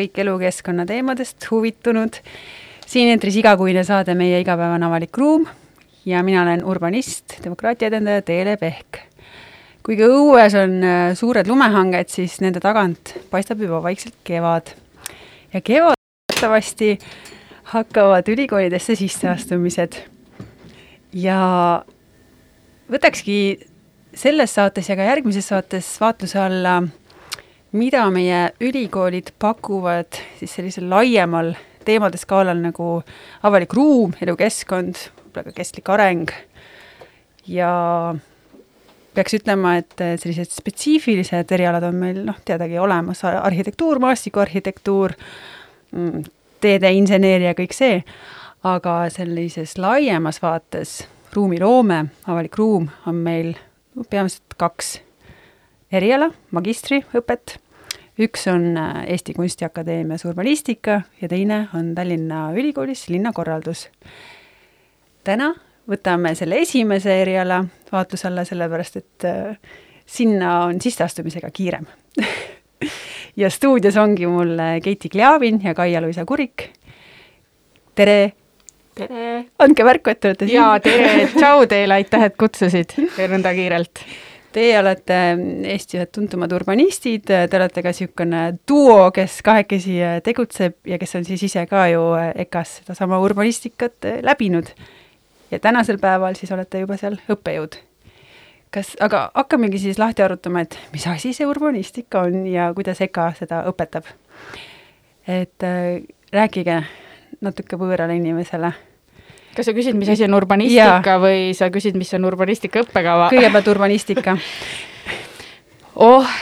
kõik elukeskkonna teemadest huvitunud. siin eetris igakuine saade Meie igapäevane avalik ruum ja mina olen urbanist, demokraatia edendaja Teele Pehk. kuigi õues on äh, suured lumehanged, siis nende tagant paistab juba vaikselt kevad. ja kevadavasti hakkavad ülikoolidesse sisseastumised. ja võtakski selles saates ja ka järgmises saates vaatluse alla mida meie ülikoolid pakuvad siis sellisel laiemal teemade skaalal nagu avalik ruum, elukeskkond, võib-olla ka kestlik areng. Ja peaks ütlema, et sellised spetsiifilised erialad on meil noh, teadagi olemas, arhitektuur, maastikuarhitektuur, mm, teedeinseneeria, kõik see, aga sellises laiemas vaates ruumiloome, avalik ruum on meil peamiselt kaks eriala, magistriõpet. üks on äh, Eesti Kunstiakadeemias urbanistika ja teine on Tallinna Ülikoolis linnakorraldus. täna võtame selle esimese eriala vaatluse alla, sellepärast et äh, sinna on sisseastumisega kiirem ja stuudios ongi mul äh, Keiti Kleavin ja Kaia-Luisa Kurik. tere! tere! andke märku, et te olete siin. jaa, tere, tšau teile, aitäh, et kutsusid nõnda kiirelt Teie olete Eesti ühed tuntumad urbanistid, te olete ka niisugune duo, kes kahekesi tegutseb ja kes on siis ise ka ju EKA-s sedasama urbanistikat läbinud. ja tänasel päeval siis olete juba seal õppejõud. kas, aga hakkamegi siis lahti arutama, et mis asi see urbanistika on ja kuidas EKA seda õpetab. et rääkige natuke võõrale inimesele kas sa küsid, mis asi on urbanistika ja. või sa küsid, mis on urbanistika õppekava? kõigepealt urbanistika oh,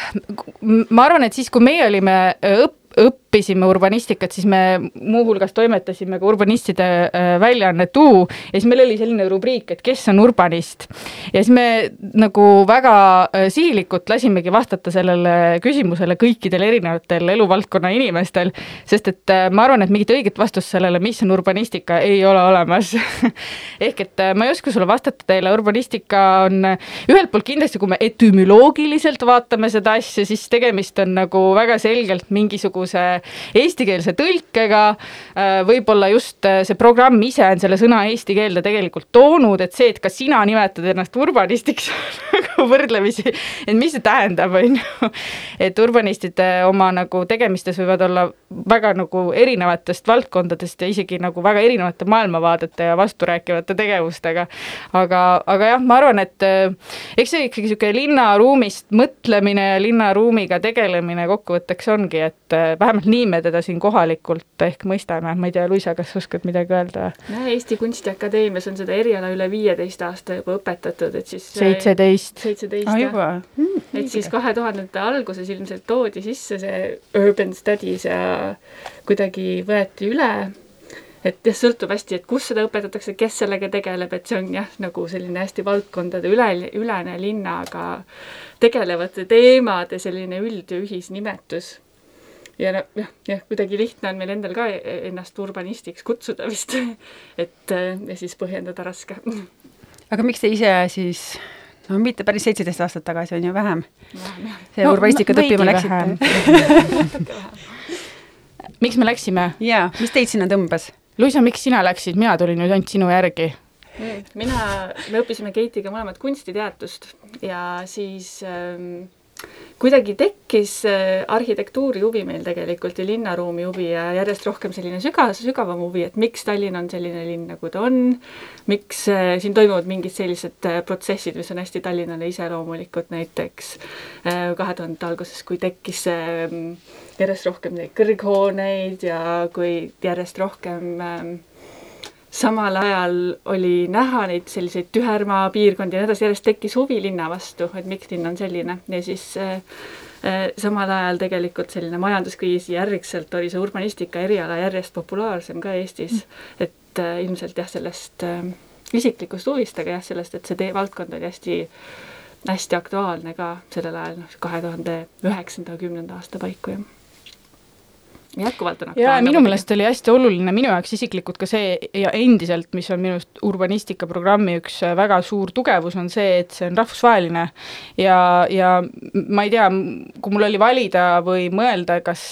ma arvan, et siis, kui meie olime õpp-, õppisime urbanistikat, siis me muuhulgas toimetasime ka urbanistide äh, väljaannet U ja siis meil oli selline rubriik, et kes on urbanist. ja siis me nagu väga äh, sihilikult lasimegi vastata sellele küsimusele kõikidel erinevatel eluvaldkonna inimestel, sest et äh, ma arvan, et mingit õiget vastust sellele, mis on urbanistika, ei ole olemas ehk et ma ei oska sulle vastata teile, urbanistika on ühelt poolt kindlasti, kui me etümoloogiliselt vaatame seda asja, siis tegemist on nagu väga selgelt mingisuguse eestikeelse tõlkega, äh, võib-olla just äh, see programm ise on selle sõna eesti keelde tegelikult toonud, et see, et ka sina nimetad ennast urbanistiks nagu võrdlemisi, et mis see tähendab, on ju. et urbanistid oma nagu tegemistes võivad olla väga nagu erinevatest valdkondadest ja isegi nagu väga erinevate maailmavaadete ja vasturääkivate tegevustega. aga, aga jah, ma arvan, et äh, eks see ikkagi niisugune linnaruumist mõtlemine ja linnaruumiga tegelemine kokkuvõtteks ongi, et vähemalt nii me teda siin kohalikult ehk mõistame, ma ei tea, Luisa, kas oskad midagi öelda? Eesti Kunstiakadeemias on seda eriala üle viieteist aasta juba õpetatud, et siis seitseteist. Seitseteist ah,, jah mm,. et siis kahe tuhandete alguses ilmselt toodi sisse see urban studies ja kuidagi võeti üle. Et jah, sõltub hästi, et kus seda õpetatakse, kes sellega tegeleb, et see on jah, nagu selline hästi valdkondade üle, ülene linnaga tegelevate teemade selline üld- ja ühisnimetus ja noh, jah, jah, kuidagi lihtne on meil endal ka ennast urbanistiks kutsuda vist. Et ja siis põhjendada raske. aga miks te ise siis no mitte päris seitseteist aastat tagasi, on ju vähem. see no, urbanistikat õppima läksite miks me läksime? jaa, mis teid sinna tõmbas? Luisa, miks sina läksid, mina tulin nüüd ainult sinu järgi. mina, me õppisime Keitiga mõlemad kunstiteadust ja siis ähm, kuidagi tekkis äh, arhitektuuri huvi meil tegelikult ja linnaruumi huvi ja järjest rohkem selline sügav, sügavam huvi, et miks Tallinn on selline linn, nagu ta on, miks äh, siin toimuvad mingid sellised äh, protsessid, mis on hästi Tallinnale iseloomulikud, näiteks kahe tuhandete alguses, kui tekkis mm, järjest rohkem neid kõrghooneid ja kui järjest rohkem äh, samal ajal oli näha neid selliseid tühermaa piirkondi ja nii edasi, järjest tekkis huvi linna vastu, et miks linn on selline. Ja siis äh, äh, samal ajal tegelikult selline majanduskriisi järgselt oli see urbanistika eriala järjest populaarsem ka Eestis. Mm., et äh, ilmselt jah, sellest äh, isiklikust huvist, aga jah, sellest, et see valdkond oli hästi hästi aktuaalne ka sellel ajal, noh, kahe tuhande üheksanda, kümnenda aasta paiku, jah jätkuvalt on ja minu meelest oli hästi oluline minu jaoks isiklikult ka see ja endiselt, mis on minu arust urbanistika programmi üks väga suur tugevus, on see, et see on rahvusvaheline. ja, ja ma ei tea, kui mul oli valida või mõelda, kas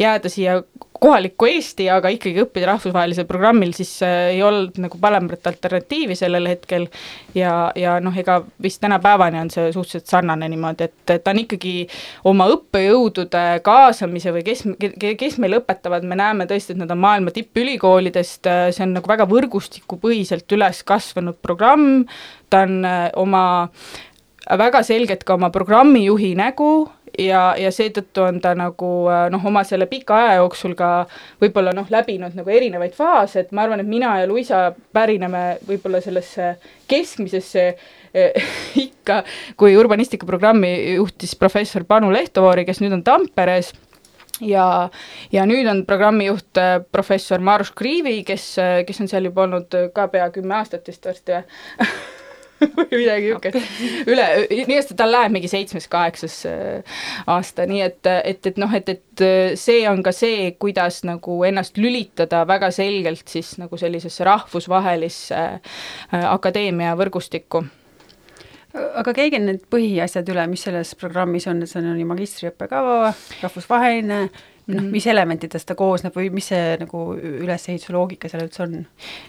jääda siia kohalikku Eesti, aga ikkagi õppida rahvusvahelisel programmil, siis äh, ei olnud nagu paremat alternatiivi sellel hetkel. ja, ja noh, ega vist tänapäevani on see suhteliselt sarnane niimoodi, et, ta on ikkagi oma õppejõudude kaasamise või kes, kes meil õpetavad, me näeme tõesti, et nad on maailma tippülikoolidest, äh, see on nagu väga võrgustikupõhiselt üles kasvanud programm, ta on äh, oma väga selgelt ka oma programmijuhi nägu ja, ja seetõttu on ta nagu äh, noh, oma selle pika aja jooksul ka võib-olla noh, läbinud nagu erinevaid faase, et ma arvan, et mina ja Luisa pärineme võib-olla sellesse keskmisesse eh, ikka, kui urbanistikaprogrammi juhtis professor Panu Lehtovoori, kes nüüd on Tamperes ja, ja nüüd on programmijuht äh, professor Marus Kriivi, kes, kes on seal juba olnud ka pea kümme aastat vist varsti või või midagi niisugust üle, nii et tal läheb mingi seitsmes-kaheksas äh, aasta, nii et, et, et noh, et, et äh, see on ka see, kuidas nagu ennast lülitada väga selgelt siis nagu sellisesse rahvusvahelisse äh, akadeemia võrgustikku. Aga käige need põhiasjad üle, mis selles programmis on, see on ju magistriõppekava, rahvusvaheline, noh, mhm. mis elementidest ta koosneb või mis see nagu ülesehituse loogika seal üldse on?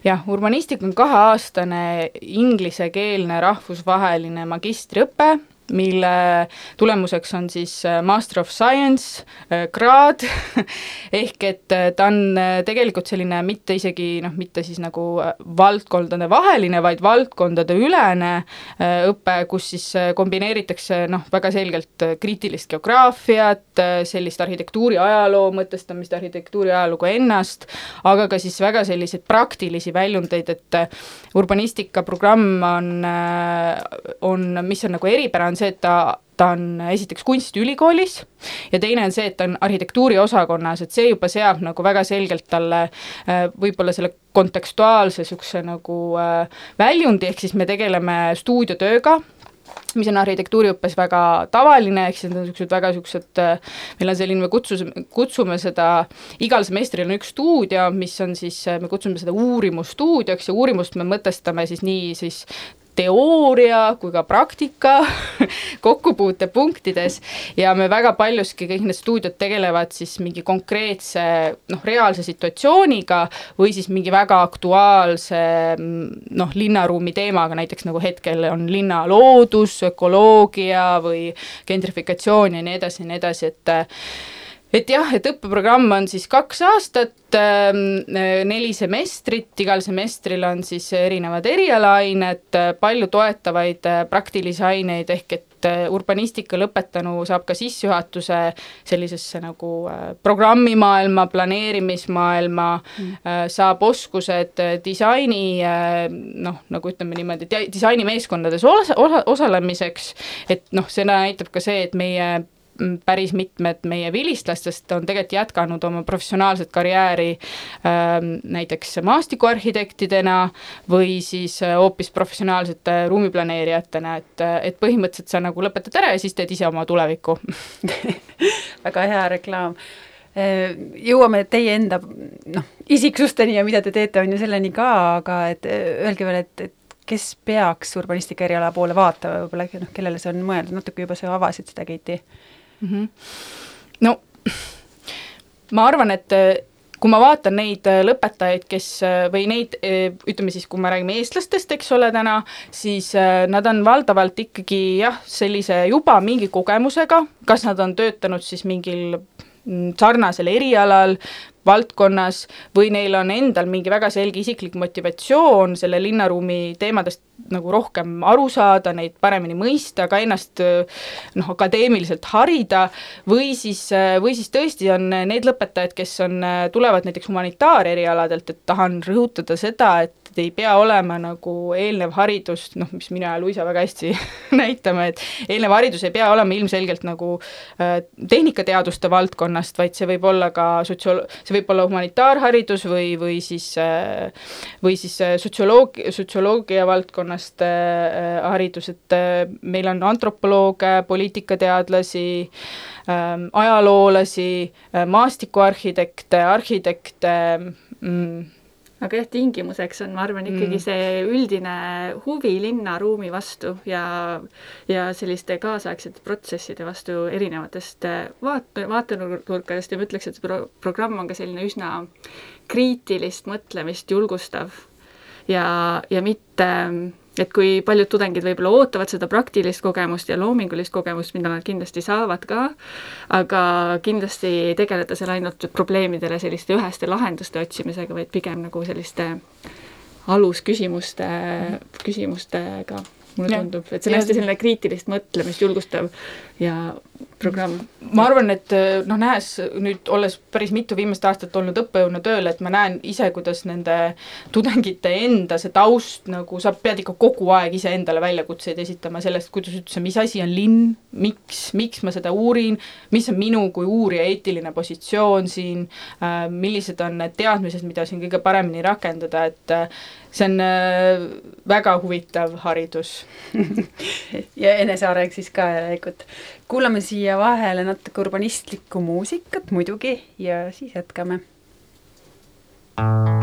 jah, urbanistika on kaheaastane inglisekeelne rahvusvaheline magistriõpe mille tulemuseks on siis äh, Master of Science äh, kraad. Ehk et äh, ta on tegelikult selline mitte isegi noh, mitte siis nagu valdkondade vaheline, vaid valdkondade ülene õpe, kus siis kombineeritakse noh, väga selgelt kriitilist geograafiat, sellist arhitektuuri ajaloo mõtestamist, arhitektuuri ajalugu ennast, aga ka siis väga selliseid praktilisi väljundeid, et urbanistika programm on, on, mis on nagu eripärane, on see, et ta ta on esiteks kunstiülikoolis ja teine on see, et ta on arhitektuuriosakonnas, et see juba seab nagu väga selgelt talle äh, võib-olla selle kontekstuaalse niisuguse nagu äh, väljundi, ehk siis me tegeleme stuudiotööga, mis on arhitektuuriõppes väga tavaline, ehk siis need on niisugused väga niisugused, äh, meil on selline, me kutsus, kutsume seda, igal semestril on üks stuudio, mis on siis, me kutsume seda uurimusstuudioks ja uurimust me mõtestame siis nii siis teooria kui ka praktika kokkupuutepunktides. Ja me väga paljuski, kõik need stuudiod tegelevad siis mingi konkreetse noh, reaalse situatsiooniga või siis mingi väga aktuaalse noh, linnaruumi teemaga, näiteks nagu hetkel on linna loodus, ökoloogia või gentrifikatsioon ja nii edasi ja nii edasi, et et jah, et õppeprogramm on siis kaks aastat, ähm, neli semestrit, igal semestril on siis erinevad erialaained, palju toetavaid äh, praktilisi aineid, ehk et äh, urbanistika lõpetanu saab ka sissejuhatuse sellisesse nagu äh, programmimaailma, planeerimismaailma mm., saab oskused disaini noh, nagu ütleme niimoodi, disainimeeskondades osa, osa, osalemiseks, et noh, see näitab ka see, et meie päris mitmed meie vilistlastest on tegelikult jätkanud oma professionaalset karjääri ähm, näiteks maastikuarhitektidena või siis äh, hoopis professionaalsete ruumiplaneerijatena, et, et põhimõtteliselt sa nagu lõpetad ära ja siis teed ise oma tulevikku. Väga hea reklaam. Äh, jõuame teie enda noh, isiksusteni ja mida te teete, on ju selleni ka, aga et öelge veel, et, et kes peaks urbanistika eriala poole vaatama, võib-olla noh, kellele see on mõeldud, natuke juba sa avasid seda, Keiti mm. -hmm. no ma arvan, et äh, kui ma vaatan neid äh, lõpetajaid, kes äh, või neid, ütleme siis, kui me räägime eestlastest, eks ole, täna, siis nad on valdavalt ikkagi jah, sellise juba mingi kogemusega, kas nad on töötanud siis mingil sarnasel erialal valdkonnas või neil on endal mingi väga selge isiklik motivatsioon selle linnaruumi teemadest nagu rohkem aru saada, neid paremini mõista, ka ennast noh, akadeemiliselt harida, või siis, või siis tõesti on need lõpetajad, kes on, tulevad näiteks humanitaarerialadelt, et tahan rõhutada seda, et kindlasti ei pea olema nagu eelnev haridus, noh, mis mina ja Luisa väga hästi näitame, et eelnev haridus ei pea olema ilmselgelt nagu äh, tehnikateaduste valdkonnast, vaid see võib olla ka sotsiaal-, see võib olla humanitaarharidus või, või siis äh, või siis äh, sotsioloog, sotsioloogia valdkonnast haridus, et meil on antropolooge, poliitikateadlasi äh,, ajaloolasi maastikuarhitekte, arhitekte mm,, aga jah, tingimuseks on, ma arvan, ikkagi mm. see üldine huvi linnaruumi vastu ja, ja selliste kaasaegsete protsesside vastu erinevatest vaate, vaatenurkadest ja ma ütleks, et see pro programm on ka selline üsna kriitilist mõtlemist julgustav ja, ja mitte et kui paljud tudengid võib-olla ootavad seda praktilist kogemust ja loomingulist kogemust, mida nad kindlasti saavad ka, aga kindlasti ei tegeleta seal ainult probleemidele selliste üheste lahenduste otsimisega, vaid pigem nagu selliste alusküsimuste, küsimustega mulle ja. tundub, et see on hästi selline kriitilist mõtlemist julgustav ja programm. ma arvan, et noh, nähes nüüd, olles päris mitu viimast aastat olnud õppejõuna tööl, et ma näen ise, kuidas nende tudengite enda see taust nagu, sa pead ikka kogu aeg iseendale väljakutseid esitama sellest, kuidas üldse, mis asi on linn, miks, miks ma seda uurin, mis on minu kui uurija eetiline positsioon siin äh,, millised on need teadmised, mida siin kõige paremini rakendada, et äh, see on äh, väga huvitav haridus ja eneseareng siis ka järelikult. Kuulame siia vahele natuke urbanistlikku muusikat muidugi ja siis jätkame. There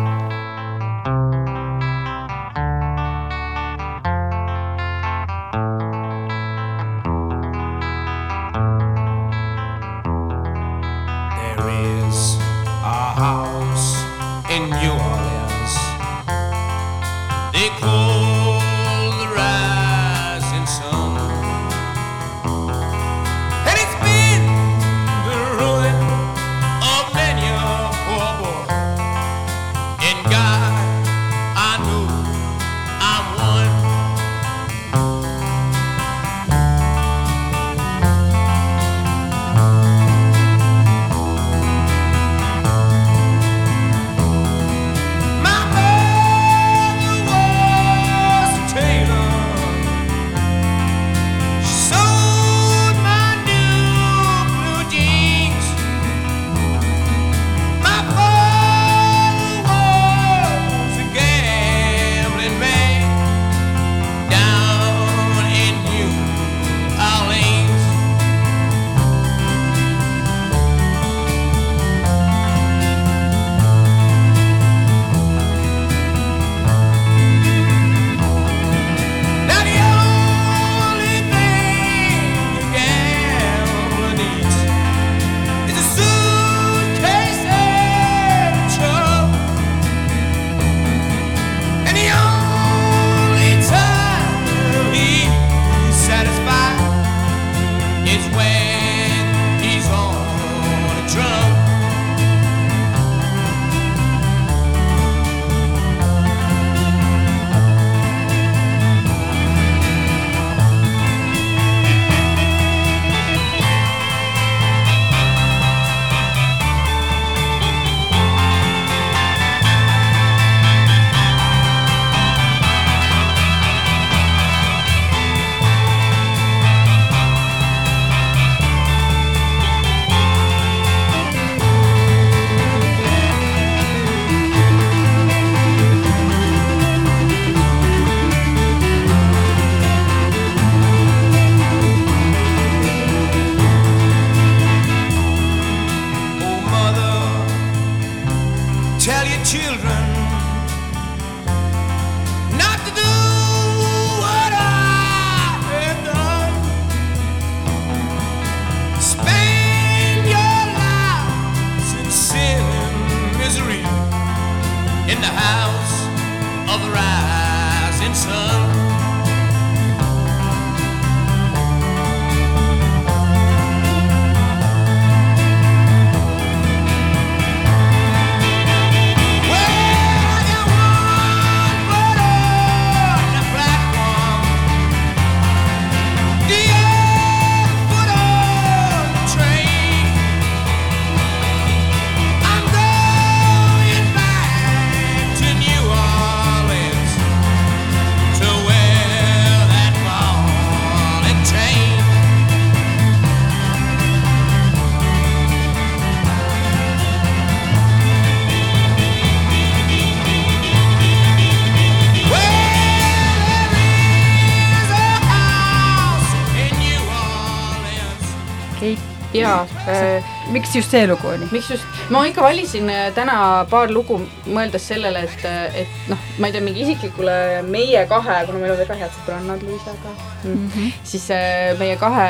miks just see lugu oli? miks just, ma ikka valisin äh, täna paar lugu, mõeldes sellele, et, äh, et noh, ma ei tea, mingi isiklikule meie kahe, kuna meil on väga head sõbrannad Luisaga mm, -hmm. siis äh, meie kahe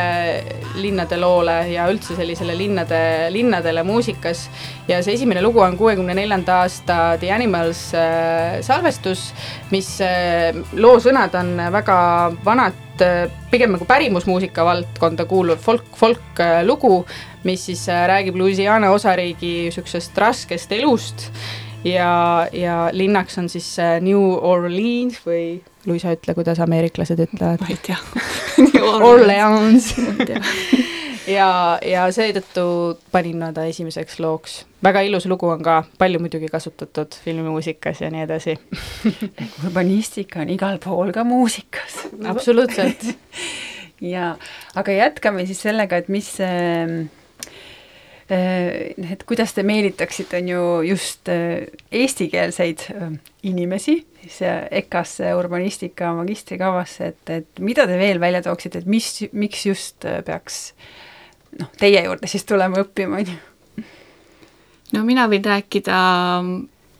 linnade loole ja üldse sellisele linnade, linnadele muusikas. ja see esimene lugu on kuuekümne neljanda aasta The Animals salvestus, mis loo sõnad on väga vanad et äh, pigem nagu pärimusmuusika valdkonda kuuluv folk, folk-lugu, mis siis äh, räägib Louisiana osariigi niisugusest raskest elust ja, ja linnaks on siis äh, New Orleans või Luisa, ütle, kuidas ameeriklased ütlevad. ma ei tea. Orleans ja, ja seetõttu panin nad esimeseks looks. väga ilus lugu on ka, palju muidugi kasutatud filmimuusikas ja nii edasi urbanistika on igal pool ka muusikas. absoluutselt ja, aga jätkame siis sellega, et mis see et kuidas te meelitaksite, on ju just äh, eestikeelseid äh, inimesi siis EKA-sse urbanistika magistrikavasse, et, et mida te veel välja tooksite, et mis, miks just äh, peaks noh, teie juurde siis tulema õppima, on ju? no mina võin rääkida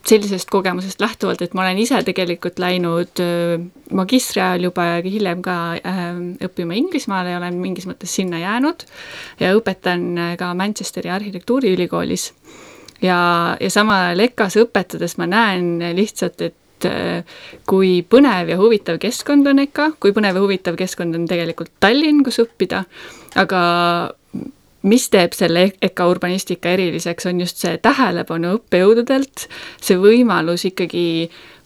sellisest kogemusest lähtuvalt, et ma olen ise tegelikult läinud magistri ajal juba ja hiljem ka äh, õppima Inglismaale ja olen mingis mõttes sinna jäänud ja õpetan ka Manchesteri arhitektuuriülikoolis. ja, ja samal ajal EKA-s õpetades ma näen lihtsalt, et kui põnev ja huvitav keskkond on EKA, kui põnev ja huvitav keskkond on tegelikult Tallinn, kus õppida, aga mis teeb selle EKA urbanistika eriliseks, on just see tähelepanu õppejõududelt, see võimalus ikkagi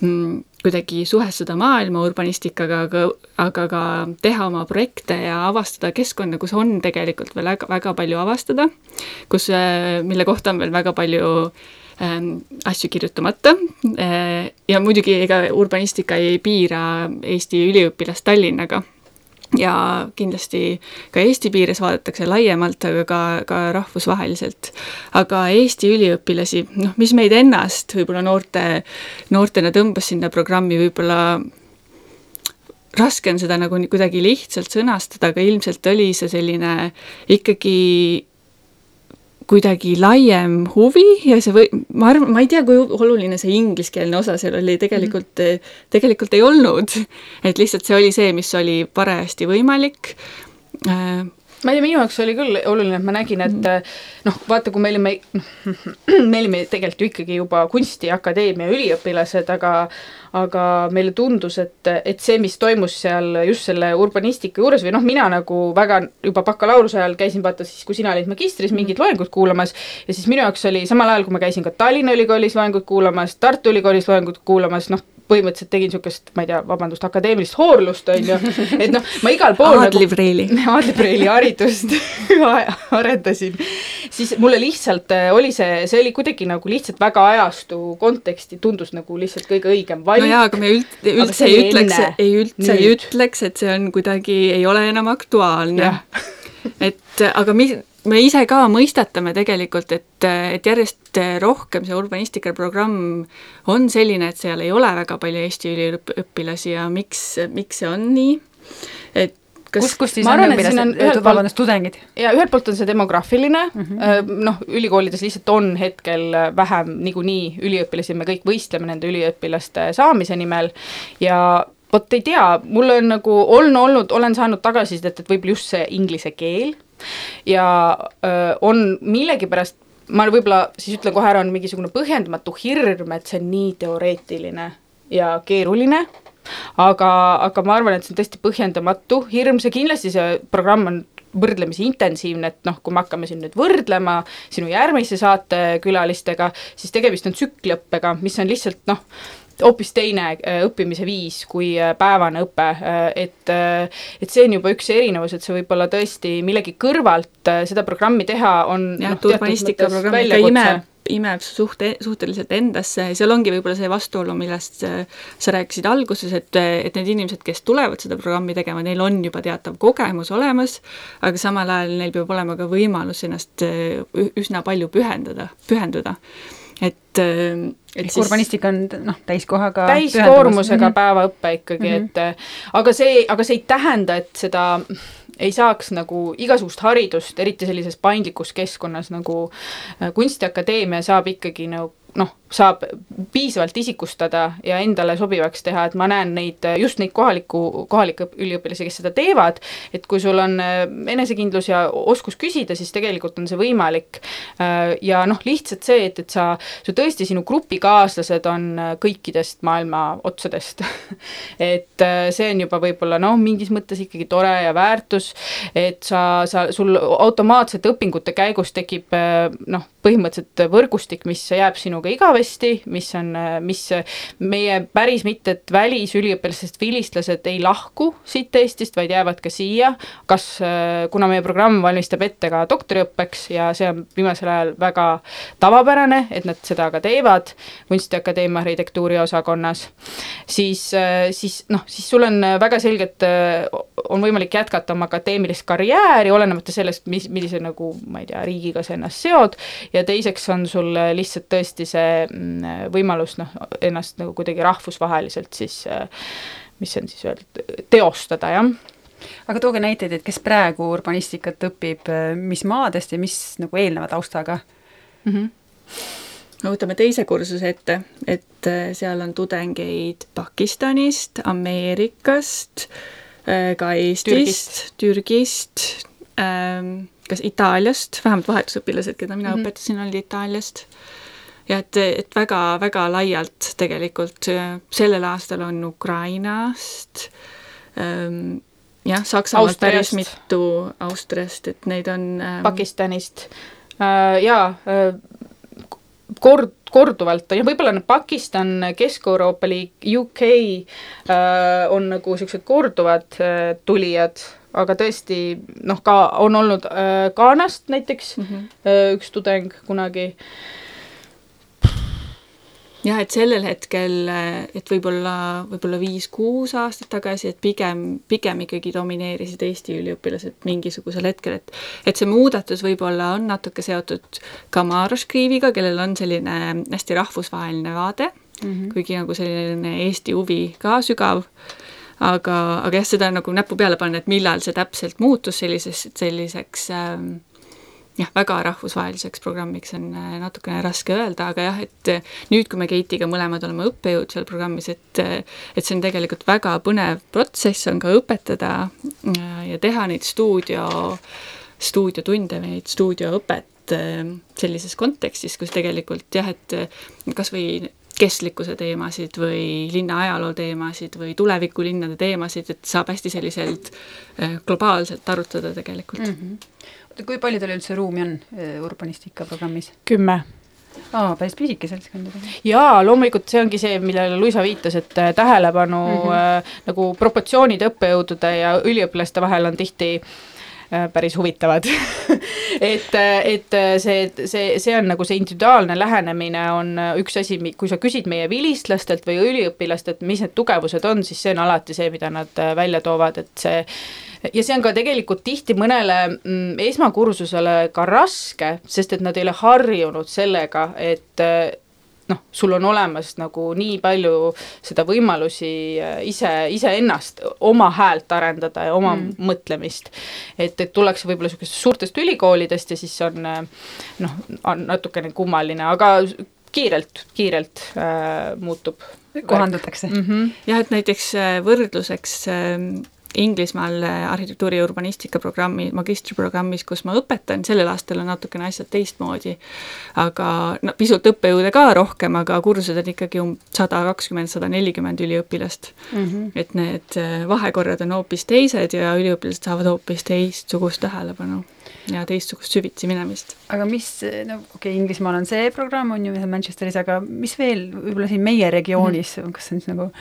mm, kuidagi suhestuda maailma urbanistikaga, aga, aga ka teha oma projekte ja avastada keskkonda, kus on tegelikult veel väga, väga palju avastada, kus, äh, mille kohta on veel väga palju ähm, asju kirjutamata. Äh, ja muidugi ega urbanistika ei piira Eesti üliõpilast Tallinnaga ja kindlasti ka Eesti piires vaadatakse laiemalt, aga ka, ka rahvusvaheliselt. aga Eesti üliõpilasi, noh, mis meid ennast võib-olla noorte, noortena tõmbas sinna programmi, võib-olla raske on seda nagu kuidagi lihtsalt sõnastada, aga ilmselt oli see selline ikkagi kuidagi laiem huvi ja see või, ma arvan, ma ei tea, kui oluline see ingliskeelne osa seal oli, tegelikult mm, -hmm. tegelikult ei olnud. et lihtsalt see oli see, mis oli parajasti võimalik äh, ma ei tea, minu jaoks oli küll oluline, et ma nägin, et mm. noh, vaata, kui me olime, me olime tegelikult ju ikkagi juba kunstiakadeemia üliõpilased, aga aga meile tundus, et, et see, mis toimus seal just selle urbanistika juures või noh, mina nagu väga juba bakalaureuse ajal käisin vaata siis, kui sina olid magistris, mhm. mingit loengut kuulamas ja siis minu jaoks oli samal ajal, kui ma käisin ka Tallinna Ülikoolis loengut kuulamas, Tartu Ülikoolis loengut kuulamas, noh, põhimõtteliselt tegin niisugust, ma ei tea, vabandust, akadeemilist hoorlust, on ju, et noh, ma igal pool Aadli Preili nagu,. Aadli Preili haridust arendasin. siis mulle lihtsalt äh, oli see, see oli kuidagi nagu lihtsalt väga ajastu konteksti, tundus nagu lihtsalt kõige õigem valik. no jaa, aga me üld, üldse ei ütleks, ei üldse Nüüd. ei ütleks, et see on kuidagi, ei ole enam aktuaalne. et aga mis, me ise ka mõistatame tegelikult, et, et järjest rohkem see urbanistika programm on selline, et seal ei ole väga palju Eesti üliõpilasi ja miks, miks see on nii, et kas kus, kus siis on õpilased, vabandust, tudengid? ja ühelt poolt on see demograafiline mm -hmm., noh, ülikoolides lihtsalt on hetkel vähem niikuinii üliõpilasi, me kõik võistleme nende üliõpilaste saamise nimel ja vot ei tea, mul on nagu, on olnud, olen saanud tagasisidet, et võib-olla just see inglise keel ja öö, on millegipärast ma võib-olla siis ütlen kohe ära, on mingisugune põhjendamatu hirm, et see on nii teoreetiline ja keeruline, aga, aga ma arvan, et see on tõesti põhjendamatu hirm, see kindlasti, see programm on võrdlemisi intensiivne, et noh, kui me hakkame siin nüüd võrdlema sinu järgmise saatekülalistega, siis tegemist on tsükliõppega, mis on lihtsalt noh, hoopis teine äh, õppimise viis kui äh, päevane õpe, äh, et et see on juba üks erinevus, et see võib-olla tõesti millegi kõrvalt seda programmi teha on jah no,, urbanistika programm ikka imeb, imeb suht, suhteliselt endasse, seal ongi võib-olla see vastuolu, millest sa rääkisid alguses, et, et need inimesed, kes tulevad seda programmi tegema, neil on juba teatav kogemus olemas, aga samal ajal neil peab olema ka võimalus ennast üsna palju pühendada, pühenduda. Et, äh, et siis urbanistika on noh, täiskohaga täiskoormusega päevaõpe ikkagi mm, -hmm. et aga see, aga see ei tähenda, et seda ei saaks nagu igasugust haridust, eriti sellises paindlikus keskkonnas nagu äh, Kunstiakadeemia saab ikkagi nagu noh, saab piisavalt isikustada ja endale sobivaks teha, et ma näen neid, just neid kohaliku, kohalikke üliõpilasi, kes seda teevad, et kui sul on äh, enesekindlus ja oskus küsida, siis tegelikult on see võimalik. Äh, ja noh, lihtsalt see, et, et sa, sa tõesti, sinu grupikaaslased on äh, kõikidest maailma otsadest et see on juba võib-olla noh, mingis mõttes ikkagi tore ja väärtus, et sa, sa, sul automaatselt õpingute käigus tekib noh, põhimõtteliselt võrgustik, mis jääb sinuga igavesti, mis on, mis meie päris mitte, et välisüliõpilastest vilistlased ei lahku siit Eestist, vaid jäävad ka siia, kas, kuna meie programm valmistab ette ka doktoriõppeks ja see on viimasel ajal väga tavapärane, et nad seda ka teevad Kunstiakadeemia arhitektuuri osakonnas, siis, siis noh, siis sul on väga selgelt, on võimalik jätkata oma akadeemilist karjääri, olenemata sellest, mis, millise nagu ma ei tea, riigiga sa ennast seod. Ja teiseks on sul lihtsalt tõesti see mm, võimalus noh, ennast nagu kuidagi rahvusvaheliselt siis, mis on siis öeldud, teostada, jah aga tooge näiteid, et kes praegu urbanistikat õpib, mis maadest ja mis nagu eelneva taustaga mm? -hmm no võtame teise kursuse ette, et äh, seal on tudengeid Pakistanist, Ameerikast, äh, ka Eestist, Türgist, Türgist ähm,, kas Itaaliast, vähemalt vahetusõpilased, keda mina mm -hmm. õpetasin, olid Itaaliast. Ja et, et väga-väga laialt tegelikult sellel aastal on Ukrainast ähm,, jah, Saksamaalt päris mitu, Austriast, et neid on ähm, Pakistanist äh, jaa äh,, kord, korduvalt ja võib-olla need Pakistan, Kesk-Euroopa liik, UK äh, on nagu niisugused korduvad äh, tulijad aga tõesti noh, ka on olnud äh, Ghanast näiteks mm -hmm. äh, üks tudeng kunagi. Jah, et sellel hetkel, et võib-olla, võib-olla viis-kuus aastat tagasi, et pigem, pigem ikkagi domineerisid Eesti üliõpilased mingisugusel hetkel, et et see muudatus võib-olla on natuke seotud ka Maros Kriiviga, kellel on selline hästi rahvusvaheline vaade mm, -hmm. kuigi nagu selline Eesti huvi ka sügav aga, aga jah, seda nagu näppu peale panna, et millal see täpselt muutus selliseks, selliseks ähm, jah, väga rahvusvaheliseks programmiks on äh, natukene raske öelda, aga jah, et äh, nüüd, kui me Keitiga mõlemad oleme õppejõud seal programmis, et äh, et see on tegelikult väga põnev protsess, on ka õpetada ja teha neid stuudio, stuudiotunde või neid stuudioõpet sellises kontekstis, kus tegelikult jah, et kas või kestlikkuse teemasid või linna ajaloo teemasid või tulevikulinnade teemasid, et saab hästi selliselt globaalselt arutada tegelikult mm. -hmm. Kui palju teil üldse ruumi on äh, urbanistika programmis? kümme aa, päris pisike seltskond jaa, loomulikult see ongi see, millele Luisa viitas, et äh, tähelepanu mm -hmm. äh, nagu proportsioonid õppejõudude ja üliõpilaste vahel on tihti äh, Äh, päris huvitavad et, et see, see, see on nagu see individuaalne lähenemine on üks asi, kui sa küsid meie vilistlastelt või üliõpilastelt, mis need tugevused on, siis see on alati see, mida nad äh, välja toovad, et see ja see on ka tegelikult tihti mõnele mm, esmakursusele ka raske, sest et nad ei ole harjunud sellega, et noh, sul on olemas nagu nii palju seda võimalusi äh, ise, iseennast, oma häält arendada ja oma mm. mõtlemist. et, et tullakse võib-olla niisugustest suurtest ülikoolidest ja siis on äh, noh, on natukene kummaline, aga kiirelt, kiirelt äh, muutub. kohandutakse mm. -hmm. jah, et näiteks võrdluseks äh, Inglismaal arhitektuuri ja urbanistika programmi, magistriprogrammis, kus ma õpetan, sellel aastal on natukene asjad teistmoodi. aga no pisut õppejõude ka rohkem, aga kursused on ikkagi um sada kakskümmend, sada nelikümmend üliõpilast mm. -hmm. et need äh, vahekorrad on hoopis teised ja üliõpilased saavad hoopis teistsugust tähelepanu ja teistsugust süvitsi minemist. aga mis, no okei okay,, Inglismaal on see programm, on ju, Manchesteris, aga mis veel võib-olla siin meie regioonis mm, -hmm. kas see on siis nagu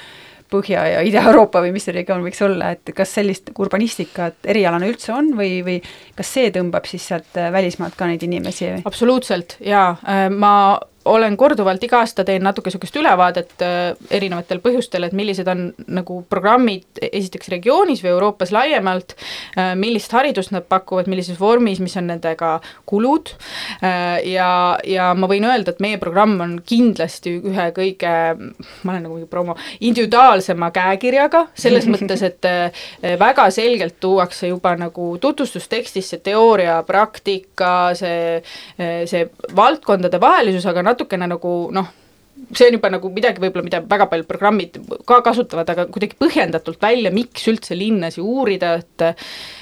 Põhja- ja Ida-Euroopa või mis see regioon võiks olla, et kas sellist urbanistikat erialana üldse on või, või kas see tõmbab siis sealt äh, välismaalt ka neid inimesi? absoluutselt jaa, äh, ma olen korduvalt iga aasta teen natuke niisugust ülevaadet äh, erinevatel põhjustel, et millised on nagu programmid esiteks regioonis või Euroopas laiemalt äh,, millist haridust nad pakuvad, millises vormis, mis on nendega kulud äh, ja, ja ma võin öelda, et meie programm on kindlasti ühe kõige, ma olen nagu mingi promo, individuaalsema käekirjaga, selles mõttes, et väga selgelt tuuakse juba nagu tutvustustekstis see teooria, praktika, see, see valdkondade vahelisus, aga natukene nagu noh, see on juba nagu midagi võib-olla, mida väga paljud programmid ka kasutavad, aga kuidagi põhjendatult välja, miks üldse linnasi uurida, et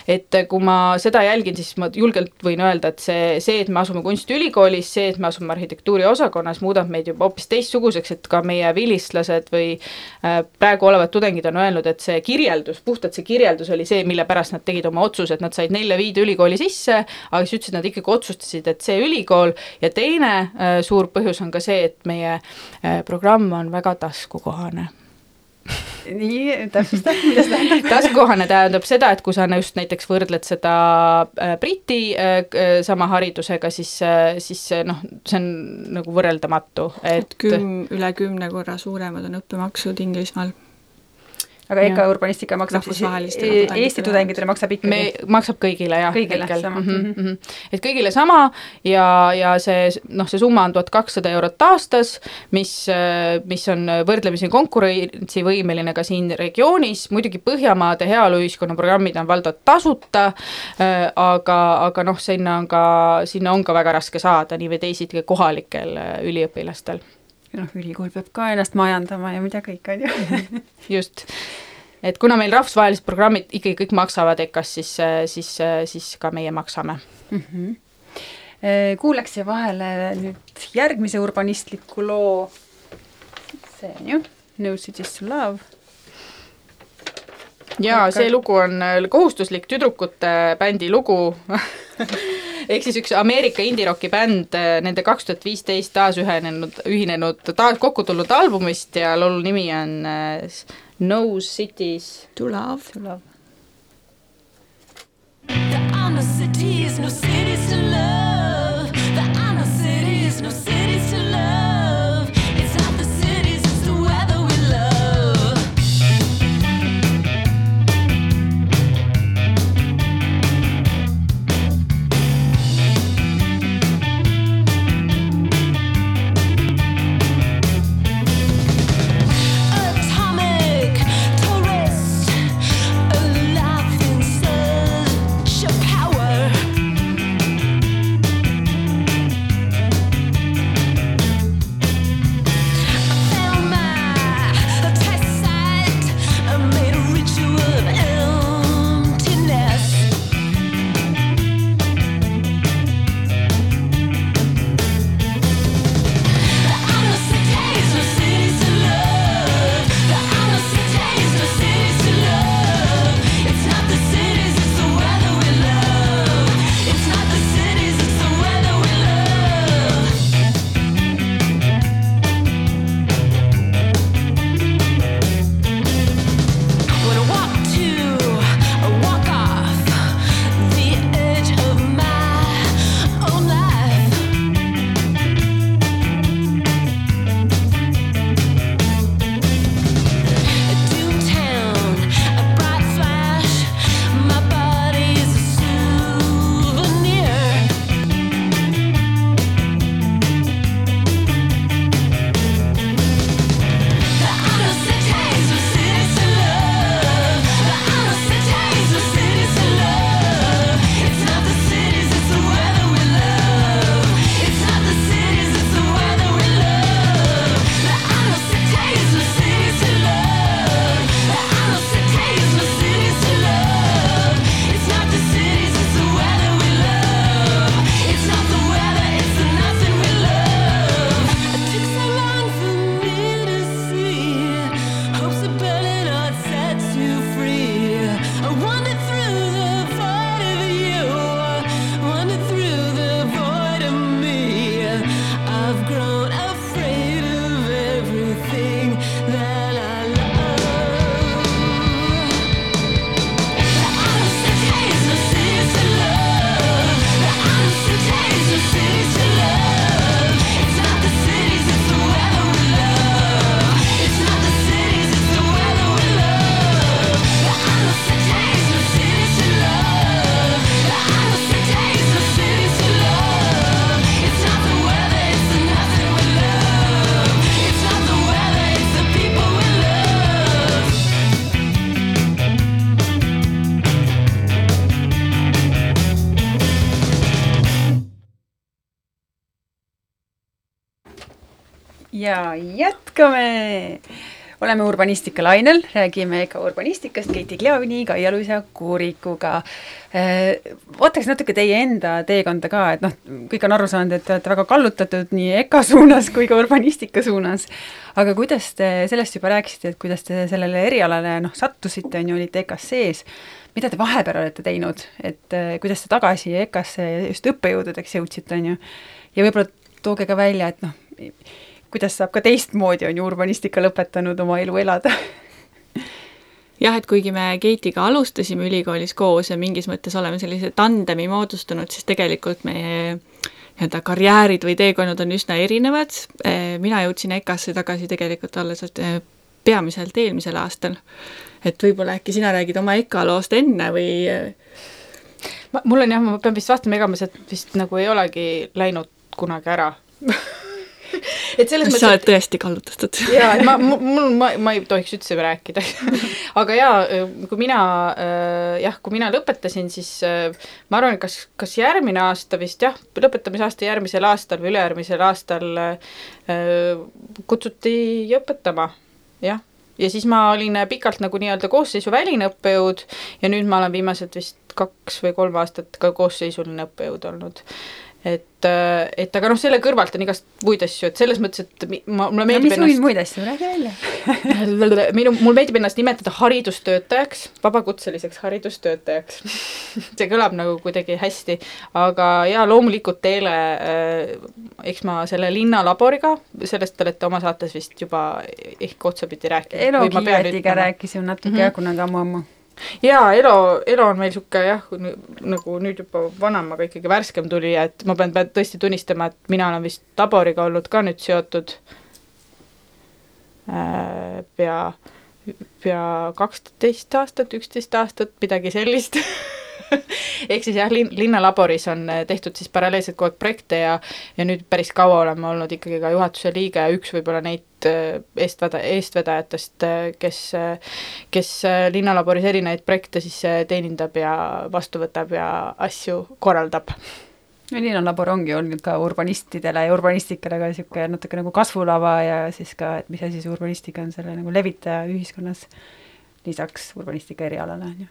et kui ma seda jälgin, siis ma julgelt võin öelda, et see, see, et me asume kunstiülikoolis, see, et me asume arhitektuuri osakonnas, muudab meid juba hoopis teistsuguseks, et ka meie vilistlased või äh, praegu olevad tudengid on öelnud, et see kirjeldus, puhtalt see kirjeldus oli see, mille pärast nad tegid oma otsuse, et nad said nelja-viide ülikooli sisse, aga siis ütlesid, nad ikkagi otsustasid, et see ülikool ja teine äh, suur põhjus on ka see, et meie äh, programm on väga taskukohane nii, täpsusta, mida see tähendab? taskukohane tähendab seda, et kui sa just näiteks võrdled seda äh, Briti äh, äh, sama haridusega, siis, siis noh, see on nagu võrreldamatu, et küm-, üle kümne korra suuremad on õppemaksud Inglismaal aga EKA urbanistika maksab siis e-, Eesti tudengitele maksab ikkagi? me, maksab kõigile jah. kõigile sama mm. -hmm. Mm -hmm. et kõigile sama ja, ja see noh, see summa on tuhat kakssada eurot aastas, mis, mis on võrdlemisi konkurentsivõimeline ka siin regioonis, muidugi Põhjamaade heaoluühiskonna programmid on valdavalt tasuta, aga, aga noh, sinna on ka, sinna on ka väga raske saada nii või teisiti kohalikel üliõpilastel noh, ülikool peab ka ennast majandama ja mida kõik, on ju. just, et kuna meil rahvusvahelised programmid ikkagi kõik maksavad EKA-s, siis, siis, siis ka meie maksame mm. -hmm. Kuulaks siia vahele nüüd järgmise urbanistliku loo, see on ju No Cities to Love jaa, see lugu on kohustuslik tüdrukute bändi lugu ehk siis üks Ameerika indie-rocki bänd, äh, nende kaks tuhat viisteist taas ühenenud, ühinenud, taas kokku tulnud albumist ja laulu nimi on äh, No Cities to Love. To love. There are no cities, no cities oleme urbanistika lainel, räägime ka urbanistikast Keiti Kleovini, Kaia-Luisa Kuurikuga. Vaataks natuke teie enda teekonda ka, et noh, kõik on aru saanud, et te olete väga kallutatud nii EKA suunas kui ka urbanistika suunas. aga kuidas te sellest juba rääkisite, et kuidas te sellele erialale noh, sattusite, on ju, olite EKA-s sees mida te vahepeal olete teinud, et eh, kuidas te tagasi EKA-sse just õppejõududeks jõudsite, on ju, ja võib-olla tooge ka välja, et noh, kuidas saab ka teistmoodi, on ju, urbanistika lõpetanud oma elu elada jah, et kuigi me Keitiga alustasime ülikoolis koos ja mingis mõttes oleme sellise tandemi moodustanud, siis tegelikult meie nii-öelda karjäärid või teekonnad on üsna erinevad. mina jõudsin EKA-sse tagasi tegelikult alles eh, peamiselt eelmisel aastal. et võib-olla äkki sina räägid oma EKA loost enne või ma, mul on jah, ma pean vist vastama, ega ma sealt vist nagu ei olegi läinud kunagi ära et selles mõttes. sa oled tõesti kallutatud. jaa, et ma, mul, ma, ma ei tohiks üldse rääkida aga jaa, kui mina äh, jah, kui mina lõpetasin, siis äh, ma arvan, kas, kas järgmine aasta vist jah, lõpetamisaasta järgmisel aastal või ülejärgmisel aastal äh, kutsuti õpetama, jah ja siis ma olin pikalt nagu nii-öelda koosseisuväline õppejõud ja nüüd ma olen viimased vist kaks või kolm aastat ka koosseisuline õppejõud olnud et, äh, et aga noh, selle kõrvalt on igast muid asju, et selles mõttes, et ma, mulle meeldib no, ennast... muid asju, räägi välja. Minu, mul meeldib ennast nimetada haridustöötajaks, vabakutseliseks haridustöötajaks. See kõlab nagu kuidagi hästi, aga jaa, loomulikult teile äh,, eks ma selle linnalaboriga, sellest te olete oma saates vist juba ehk otsapidi rääkinud. Elo Kiietiga rääkisime natuke mm -hmm. jah, kunagi ammu-ammu jaa, Elo, Elo on meil niisugune jah, nagu nüüd juba vanem, aga ikkagi värskem tulija, et ma pean, pean tõesti tunnistama, et mina olen vist laboriga olnud ka nüüd seotud äh, pea, pea kaksteist aastat, üksteist aastat, midagi sellist ehk siis jah, linn, linnalaboris on eh, tehtud siis paralleelselt kogu aeg projekte ja ja nüüd päris kaua oleme olnud ikkagi ka juhatuse liige ja üks võib-olla neid eh, eestveda-, eestvedajatest, eh, kes, kes linnalaboris erinevaid projekte siis teenindab ja vastu võtab ja asju korraldab. No linnalabor ongi olnud ka urbanistidele ja urbanistikale ka niisugune natuke nagu kasvulava ja siis ka, et mis asi see urbanistika on, selle nagu levitaja ühiskonnas, lisaks urbanistika erialale, on ju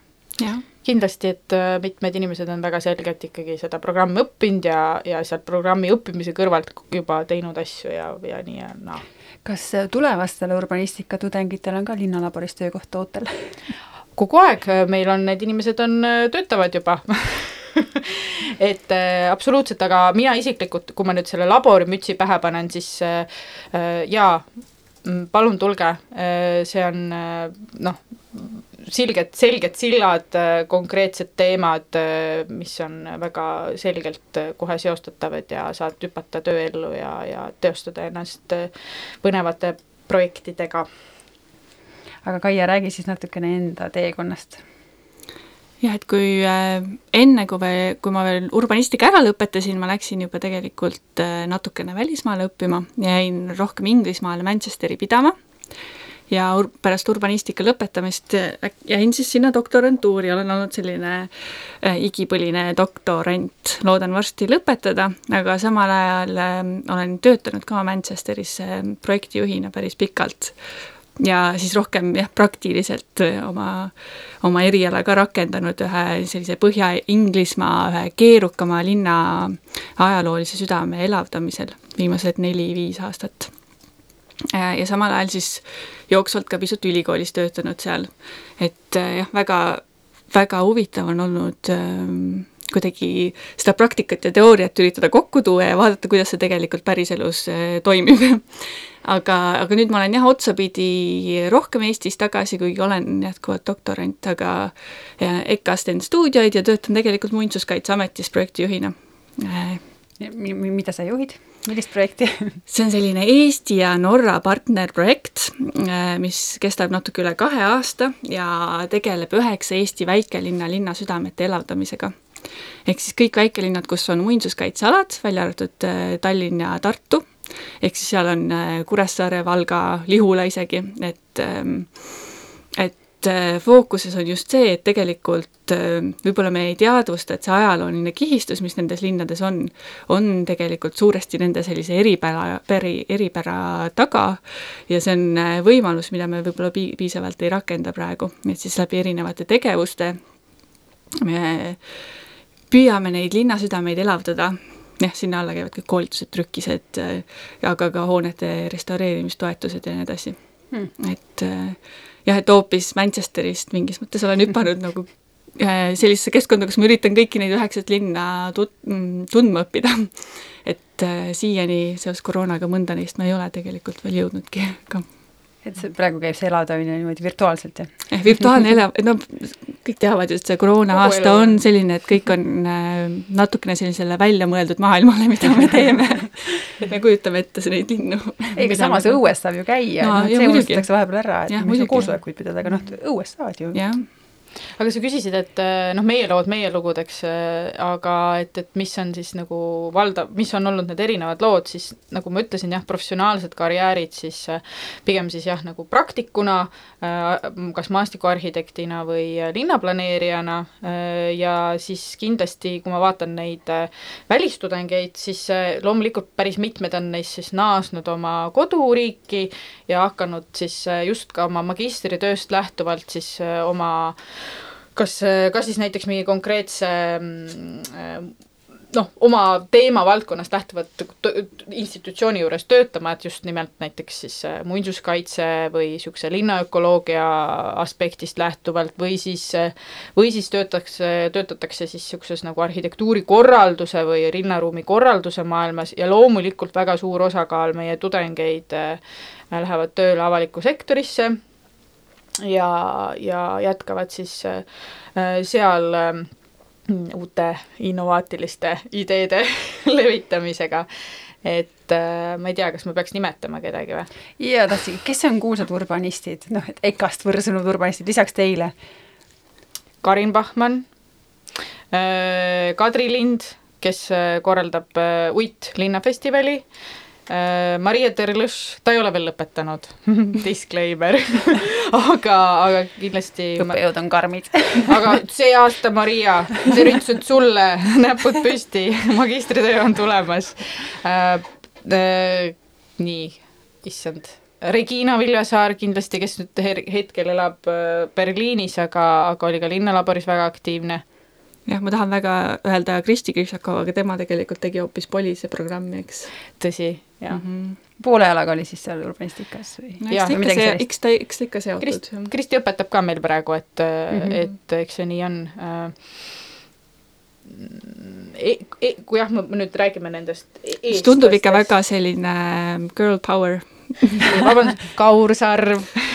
kindlasti, et äh, mitmed inimesed on väga selgelt ikkagi seda programmi õppinud ja, ja sealt programmi õppimise kõrvalt juba teinud asju ja, ja nii ja naa no.. kas äh, tulevastele urbanistika tudengitele on ka linnalaboris töökoht ootel? kogu aeg, äh, meil on need inimesed on, töötavad juba et äh, absoluutselt, aga mina isiklikult, kui ma nüüd selle laborimütsi pähe panen, siis äh, jaa, palun tulge see on noh, selged, selged sillad, äh, konkreetsed teemad, äh, mis on väga selgelt äh, kohe seostatavad ja saad hüpata tööellu ja, ja teostada ennast põnevate projektidega. aga Kaia, räägi siis natukene enda teekonnast jah, et kui enne, kui veel, kui ma veel urbanistika ära lõpetasin, ma läksin juba tegelikult natukene välismaale õppima, jäin rohkem Inglismaale Manchesteri pidama ja ur-, pärast urbanistika lõpetamist jäin siis sinna doktorantuuri, olen olnud selline äh, igipõline doktorant, loodan varsti lõpetada, aga samal ajal äh, olen töötanud ka Manchesteris äh, projektijuhina päris pikalt. Ja siis rohkem jah, praktiliselt äh, oma, oma eriala ka rakendanud ühe sellise Põhja-Inglismaa ühe keerukama linna ajaloolise südame elavdamisel viimased neli-viis aastat ja samal ajal siis jooksvalt ka pisut ülikoolis töötanud seal. et äh, jah, väga, väga huvitav on olnud ähm, kuidagi seda praktikat ja teooriat üritada kokku tuua ja vaadata, kuidas see tegelikult päriselus äh, toimib aga, aga nüüd ma olen jah, otsapidi rohkem Eestis tagasi, kuigi olen jätkuvalt doktorant, aga EKA-s teen stuudioid ja töötan tegelikult Muinsuskaitseametis projektijuhina. mida sa juhid? Millist projekti see on selline Eesti ja Norra partnerprojekt, äh, mis kestab natuke üle kahe aasta ja tegeleb üheksa Eesti väikelinna linnasüdamete elavdamisega. ehk siis kõik väikelinnad, kus on muinsuskaitsealad, välja arvatud äh, Tallinn ja Tartu, ehk siis seal on äh, Kuressaare, Valga, Lihula isegi, et ähm, et äh, fookuses on just see, et tegelikult äh, võib-olla me ei teadvusta, et see ajalooline kihistus, mis nendes linnades on, on tegelikult suuresti nende sellise eripära, peri, eripära taga. Ja see on äh, võimalus, mida me võib-olla pi-, piisavalt ei rakenda praegu, et siis läbi erinevate tegevuste me püüame neid linnasüdameid elavdada, jah, sinna alla käivad kõik koolitused, trükised, aga ka hoonete restaureerimistoetused ja nii edasi Hmm. et jah, et hoopis Manchesterist mingis mõttes olen hüpanud nagu äh, sellisesse keskkonda, kus ma üritan kõiki neid üheksat linna tut-, mm, tundma õppida. et äh, siiani seoses koroonaga mõnda neist ma ei ole tegelikult veel jõudnudki ka et see praegu käib see elavdamine niimoodi virtuaalselt, jah? Eh, virtuaalne elav, no kõik teavad ju, et see koroona Kogu aasta elu. on selline, et kõik on äh, natukene sellisele välja mõeldud maailmale, mida me teeme. et me kujutame ette neid linnu. ei, aga samas õues saab ju käia No, no, no, ja see unustatakse vahepeal ära, et Jah, me ei saa koosolekuid pidada, aga noh, õues saad ju. jah, aga sa küsisid, et eh, noh, meie lood meie lugudeks, aga et, et mis on siis nagu valdav, mis on olnud need erinevad lood, siis nagu ma ütlesin, jah, professionaalsed karjäärid siis eh, pigem siis jah, nagu praktikuna, kas maastikuarhitektina või eh, linnaplaneerijana eh, ja siis kindlasti, kui ma vaatan neid eh, välistudengeid, siis eh, loomulikult päris mitmed on neist siis naasnud oma koduriiki ja hakanud siis eh, just ka oma magistritööst lähtuvalt siis eh, oma kas, kas siis näiteks mingi konkreetse mm, äh, noh, oma teemavaldkonnast lähtuvat institutsiooni juures töötama, et just nimelt näiteks siis äh, muinsuskaitse või niisuguse linnaökoloogia aspektist lähtuvalt või siis, või siis töötakse, töötatakse siis niisuguses nagu arhitektuurikorralduse või linnaruumi korralduse maailmas ja loomulikult väga suur osakaal meie tudengeid äh, lähevad tööle avalikku sektorisse ja, ja jätkavad siis äh, seal äh, uute innovaatiliste ideede levitamisega. et äh, ma ei tea, kas ma peaks nimetama kedagi või? ja tahtsin, kes on kuulsad urbanistid, noh, et EKA-st võrsunud urbanistid lisaks teile? Karin Bachmann, Kadri Lind, kes äh, korraldab äh, Uit linnafestivali, Maria Terlõš, ta ei ole veel lõpetanud disclaimer aga, aga kindlasti õppejõud on karmid aga see aasta, Maria, tervitused sulle, näpud püsti, magistritöö on tulemas äh,. Äh, nii, issand. Regina Viljasaar kindlasti, kes nüüd hetkel elab äh, Berliinis, aga, aga oli ka linnalaboris väga aktiivne. Jah, ma tahan väga öelda Kristi Krišakova, aga tema tegelikult tegi hoopis Polise programmi, eks tõsi, jah mm. -hmm. poole jalaga oli siis seal urbanistikas või? no eks ta ikka see, eks ta, eks ta ikka seotud Krist. Kristi õpetab ka meil praegu, et mm. -hmm. et eks see nii on e,. E, kui jah, me nüüd räägime nendest e see tundub ikka väga selline girl power. vabandust, Kaur Sarv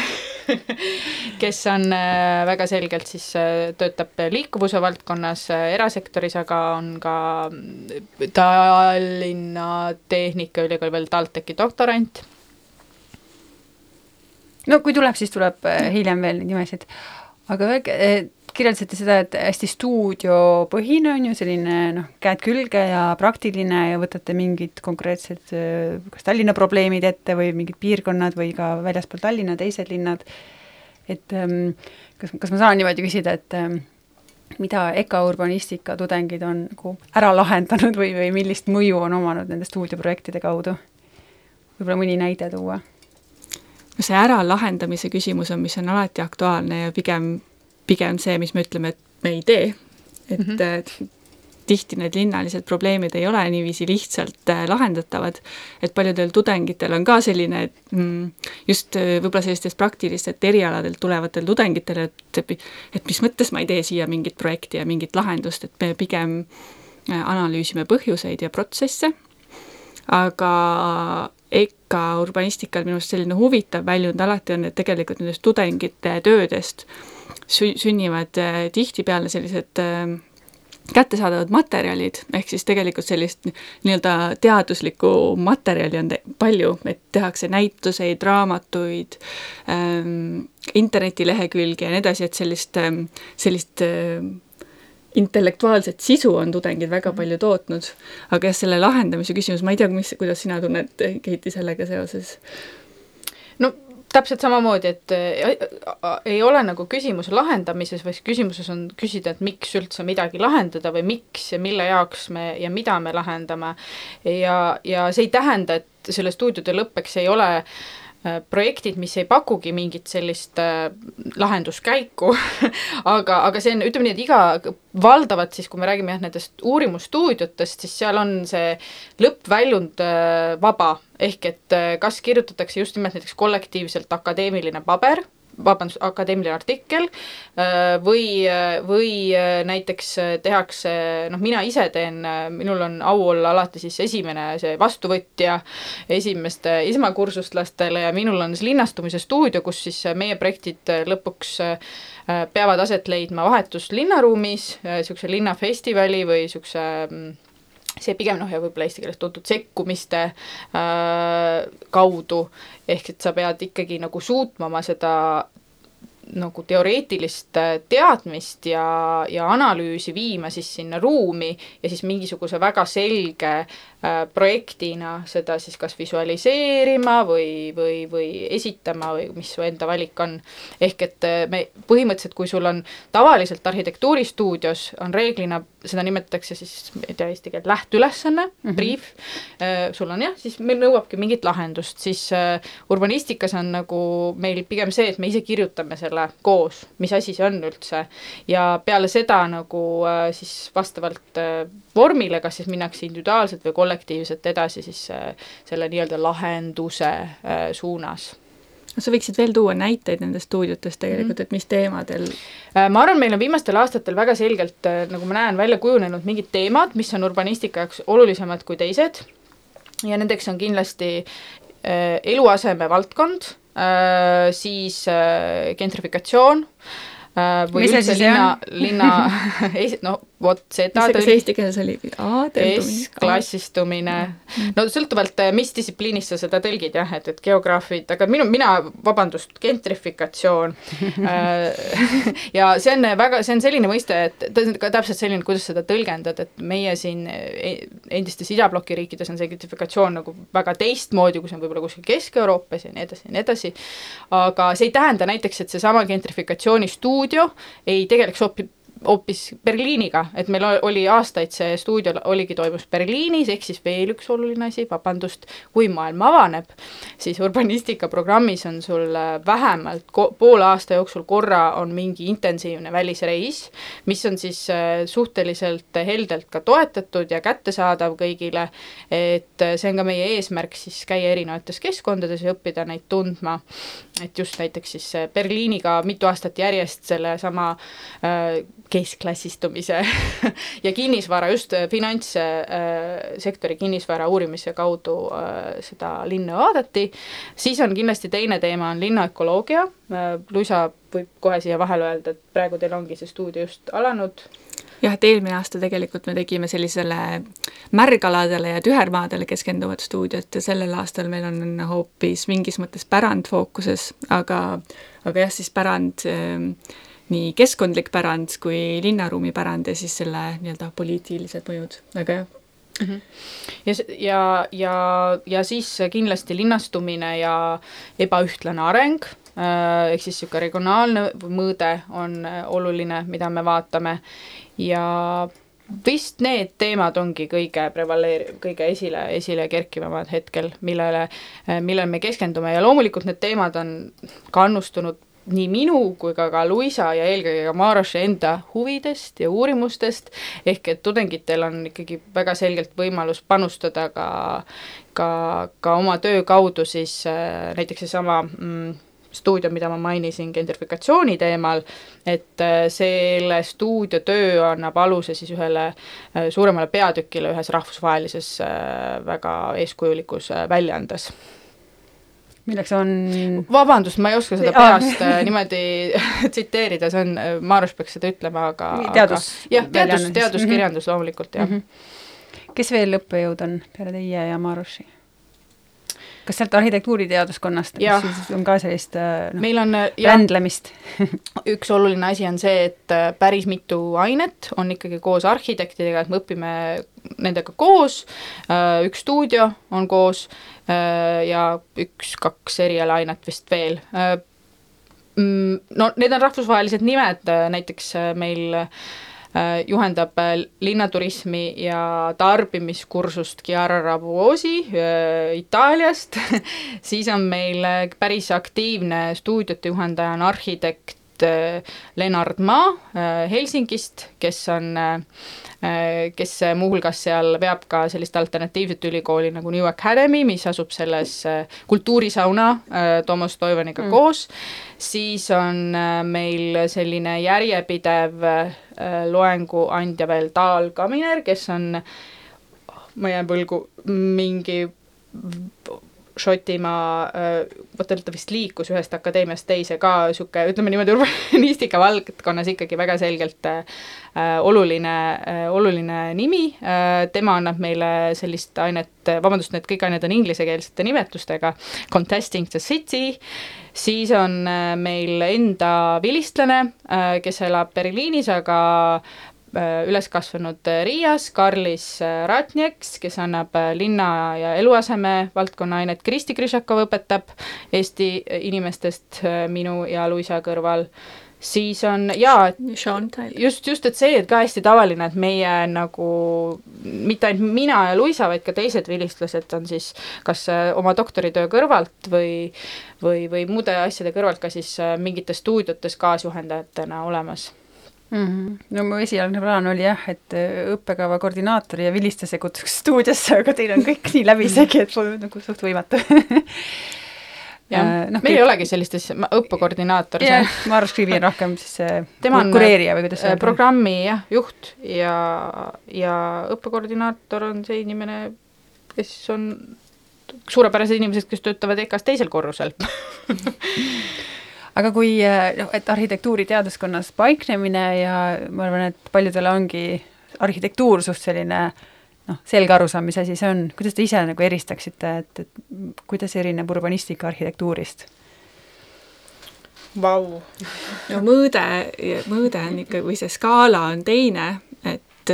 kes on äh, väga selgelt siis äh, töötab liikuvuse valdkonnas äh, erasektoris, aga on ka mm, Tallinna Tehnikaülikooli veel TalTechi doktorant. no kui tuleb, siis tuleb hiljem veel nimesid. aga öelge, kirjeldasite seda, et hästi stuudiopõhine on ju selline noh, käed külge ja praktiline ja võtate mingid konkreetsed eh, kas Tallinna probleemid ette või mingid piirkonnad või ka väljaspool Tallinna teised linnad. et ähm, kas, kas ma saan niimoodi küsida, et ähm, mida EKA urbanistika tudengid on nagu ära lahendanud või, või millist mõju on omanud nende stuudioprojektide kaudu? võib-olla mõni näide tuua? no see äralahendamise küsimus on, mis on alati aktuaalne ja pigem, pigem see, mis me ütleme, et me ei tee. et mm -hmm. tihti need linnalised probleemid ei ole niiviisi lihtsalt äh, lahendatavad, et paljudel tudengitel on ka selline et, mm, just äh, võib-olla sellistest praktilistelt erialadelt tulevatel tudengitel, et et mis mõttes ma ei tee siia mingit projekti ja mingit lahendust, et me pigem analüüsime põhjuseid ja protsesse aga EKA urbanistikal minu arust selline huvitav väljund alati on, et tegelikult nendest tudengite töödest sü-, sünnivad äh, tihtipeale sellised äh, kättesaadavad materjalid, ehk siis tegelikult sellist nii-öelda teaduslikku materjali on te- palju, et tehakse näituseid, raamatuid ähm,, internetilehekülgi ja nii edasi, et sellist ähm,, sellist ähm, intellektuaalset sisu on tudengid väga palju tootnud, aga jah, selle lahendamise küsimus, ma ei tea, mis, kuidas sina tunned, Keiti, sellega seoses? Täpselt samamoodi, et äh, ei ole nagu küsimuse lahendamises, vaid küsimuses on küsida, et miks üldse midagi lahendada või miks ja mille jaoks me ja mida me lahendame. ja, ja see ei tähenda, et selle stuudiotöö lõppeks ei ole äh, projektid, mis ei pakugi mingit sellist äh, lahenduskäiku aga, aga see on, ütleme nii, et iga, valdavalt siis, kui me räägime jah, nendest uurimusstuudiotest, siis seal on see lõppväljund äh, vaba, ehk et äh, kas kirjutatakse just nimelt näiteks kollektiivselt akadeemiline paber, vabandust, akadeemiline artikkel äh, või, või äh, näiteks äh, tehakse, noh, mina ise teen, minul on au olla alati siis esimene see vastuvõtja esimeste esmakursuslastele ja minul on see linnastumise stuudio, kus siis meie projektid lõpuks peavad aset leidma vahetus linnaruumis, niisuguse linnafestivali või niisuguse mm, see pigem noh, ja võib-olla eesti keeles tuntud sekkumiste äh, kaudu, ehk et sa pead ikkagi nagu suutma oma seda nagu teoreetilist teadmist ja, ja analüüsi viima siis sinna ruumi ja siis mingisuguse väga selge äh, projektina seda siis kas visualiseerima või, või, või esitama või mis su enda valik on. ehk et äh, me põhimõtteliselt, kui sul on tavaliselt arhitektuuristuudios on reeglina seda nimetatakse siis, ma ei tea eesti keelt, lähteülesanne mm, -hmm. brief, äh, sul on jah, siis meil nõuabki mingit lahendust, siis äh, urbanistikas on nagu meil pigem see, et me ise kirjutame selle koos, mis asi see on üldse, ja peale seda nagu äh, siis vastavalt vormile, kas siis minnakse individuaalselt või kollektiivselt edasi siis selle nii-öelda lahenduse suunas sa võiksid veel tuua näiteid nendest stuudiotest tegelikult -hmm. et mis teemadel? Äh, ma arvan, meil on viimastel aastatel väga selgelt, äh, nagu ma näen, välja kujunenud mingid teemad, mis on urbanistika jaoks olulisemad kui teised ja nendeks on kindlasti äh, eluaseme valdkond äh,, siis äh, gentrifikatsioon äh, või Mis üldse linna, linna, no vot seda mis tõlg- eesti keeles oli? aadeldumine? S-klassistumine, no sõltuvalt, mis distsipliinist sa seda tõlgid jah, et, et geograafid, aga minu, mina, vabandust, gentrifikatsioon äh, ja see on väga, see on selline mõiste, et ta on ka täpselt selline, kuidas seda tõlgendad, et meie siin e- endistes idabloki riikides on see gentrifikatsioon nagu väga teistmoodi, kui see on võib-olla kuskil Kesk-Euroopas ja nii edasi ja nii edasi, aga see ei tähenda näiteks, et seesama gentrifikatsiooni stuudio ei tegeleks hoopis hoopis Berliiniga, et meil oli aastaid see stuudio oligi, toimus Berliinis, ehk siis veel üks oluline asi, vabandust, kui maailm avaneb, siis urbanistika programmis on sul äh, vähemalt ko-, poole aasta jooksul korra on mingi intensiivne välisreis, mis on siis äh, suhteliselt heldelt ka toetatud ja kättesaadav kõigile, et äh, see on ka meie eesmärk siis käia erinevates keskkondades ja õppida neid tundma, et just näiteks siis Berliiniga mitu aastat järjest sellesama keskklassistumise ja kinnisvara, just äh, finantssektori kinnisvara uurimise kaudu äh, seda linna vaadati, siis on kindlasti teine teema, on linnaökoloogia, Luisa võib kohe siia vahele öelda, et praegu teil ongi see stuudio just alanud, jah, et eelmine aasta tegelikult me tegime sellisele märgaladele ja tühermaadele keskenduvat stuudiot ja sellel aastal meil on hoopis mingis mõttes pärand fookuses, aga, aga jah, siis pärand ähm, nii keskkondlik pärand kui linnaruumi pärand ja siis selle nii-öelda poliitilised mõjud, väga jah. ja, s- ja, ja, ja siis kindlasti linnastumine ja ebaühtlane areng, ehk siis niisugune regionaalne mõõde on äh, oluline, mida me vaatame. Ja vist need teemad ongi kõige prevaleeriv, kõige esile, esile kerkivamad hetkel, millele, millele me keskendume. Ja loomulikult need teemad on kannustunud nii minu kui ka ka Luisa ja eelkõige ka Maroši enda huvidest ja uurimustest, ehk et tudengitel on ikkagi väga selgelt võimalus panustada ka, ka, ka oma töö kaudu siis äh, näiteks seesama mm, stuudio, mida ma mainisin gentrifikatsiooni teemal, et äh, selle stuudio töö annab aluse siis ühele äh, suuremale peatükile ühes rahvusvahelises äh, väga eeskujulikus väljaandes. Milleks on vabandust, ma ei oska seda peast äh, niimoodi tsiteerida, see on, Maarus peaks seda ütlema, aga Teadus- aga, jah, teadus, väljaanne siis. teaduskirjandus loomulikult, jah Mhm. kes veel õppejõud on peale teie ja Maroši? Kas sealt arhitektuuriteaduskonnast, kus siis on ka sellist äh, noh, meil on äh, rändlemist? Üks oluline asi on see, et äh, päris mitu ainet on ikkagi koos arhitektidega, et me õpime nendega koos, üks stuudio on koos ja üks-kaks erialaainet vist veel. Mm, No need on rahvusvahelised nimed, näiteks meil äh, juhendab äh, linnaturismi ja tarbimiskursust Chiara Rabuosi äh, Itaaliast. Siis on meil äh, päris aktiivne stuudiote juhendaja on arhitekt äh, Lennart Maa äh, Helsingist, kes on äh, kes muuhulgas seal veab ka sellist alternatiivset ülikooli nagu New Academy, mis asub selles kultuurisauna Toomas Toivaniga mm. koos, siis on meil selline järjepidev loenguandja veel Taal Kaminer, kes on, ma jään võlgu, mingi Šotimaa, vot ta vist liikus ühest akadeemiast teise ka niisugune, ütleme niimoodi, urbanistika valdkonnas ikkagi väga selgelt äh, oluline äh,, oluline nimi. Äh,, tema annab meile sellist ainet, vabandust, need kõik ained on inglisekeelsete nimetustega, Contesting the City, siis on meil enda vilistlane kes elab Berliinis, aga üles kasvanud äh, Riias, Karlis äh, Ratnieks, kes annab äh, linna ja eluaseme valdkonna ainet, Kristi Krišakov õpetab Eesti inimestest äh, minu ja Luisa kõrval, siis on jaa, just, just, et see, et ka hästi tavaline, et meie nagu mitte ainult mina ja Luisa, vaid ka teised vilistlased on siis kas äh, oma doktoritöö kõrvalt või või, või muude asjade kõrvalt ka siis äh, mingites stuudiotes kaasjuhendajatena olemas mm. -hmm. no mu esialgne plaan oli jah, et äh, õppekava koordinaatori ja vilistlase kutsuks stuudiosse, aga teil on kõik nii läbisegi, et pole nagu suht võimatu jah Äh, noh, meil ei kõik- olegi sellist asja, õppekoordinaator, see jah, ma arvan, Skrivi on rohkem siis see Tema on, kureerija või kuidas äh, öelda. programmi jah, juht ja, ja õppekoordinaator on see inimene, kes on suurepärased inimesed, kes töötavad EKA-s teisel korrusel aga kui noh, et arhitektuuriteaduskonnas paiknemine ja ma arvan, et paljudele ongi arhitektuur suht selline noh, selge arusaam, mis asi see on, kuidas te ise nagu eristaksite, et, et kuidas erineb urbanistika arhitektuurist? Vau. no mõõde, mõõde on ikka, või see skaala on teine, et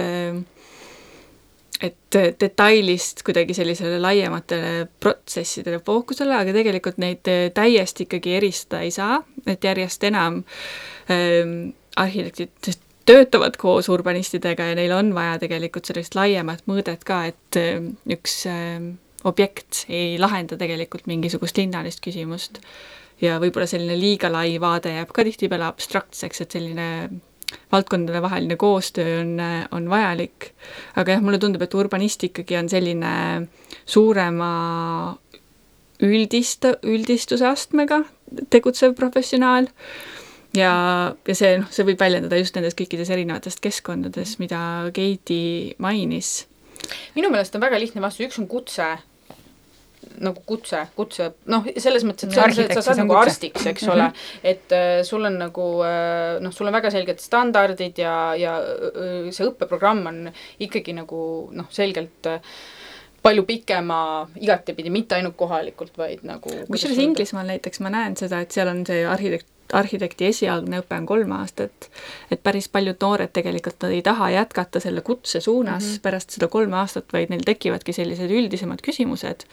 et detailist kuidagi sellisele laiematele protsessidele fookusele, aga tegelikult neid täiesti ikkagi eristada ei saa, et järjest enam ähm, arhitektid töötavad koos urbanistidega ja neil on vaja tegelikult sellist laiemat mõõdet ka, et ähm, üks ähm, objekt ei lahenda tegelikult mingisugust linnalist küsimust. Ja võib-olla selline liiga lai vaade jääb ka tihtipeale abstraktseks, et selline valdkondade vaheline koostöö on, on vajalik. aga jah, mulle tundub, et urbanist ikkagi on selline suurema üldist, üldistuse astmega tegutsev professionaal ja, ja see, noh, see võib väljenduda just nendes kõikides erinevatest keskkondades, mida Keiti mainis. minu meelest on väga lihtne vastus, üks on kutse, nagu kutse, kutse, noh, selles mõttes, et see on see, et sa saad nagu arstiks, eks ole, et äh, sul on nagu äh, noh, sul on väga selged standardid ja, ja äh, see õppeprogramm on ikkagi nagu noh, selgelt äh, palju pikema igatepidi, mitte ainult kohalikult, vaid nagu kusjuures Inglismaal näiteks ma näen seda, et seal on see arhitekt, arhitekti esialgne õpe on kolm aastat, et päris paljud noored tegelikult nad ei taha jätkata selle kutse suunas mm -hmm. pärast seda kolme aastat, vaid neil tekivadki sellised üldisemad küsimused,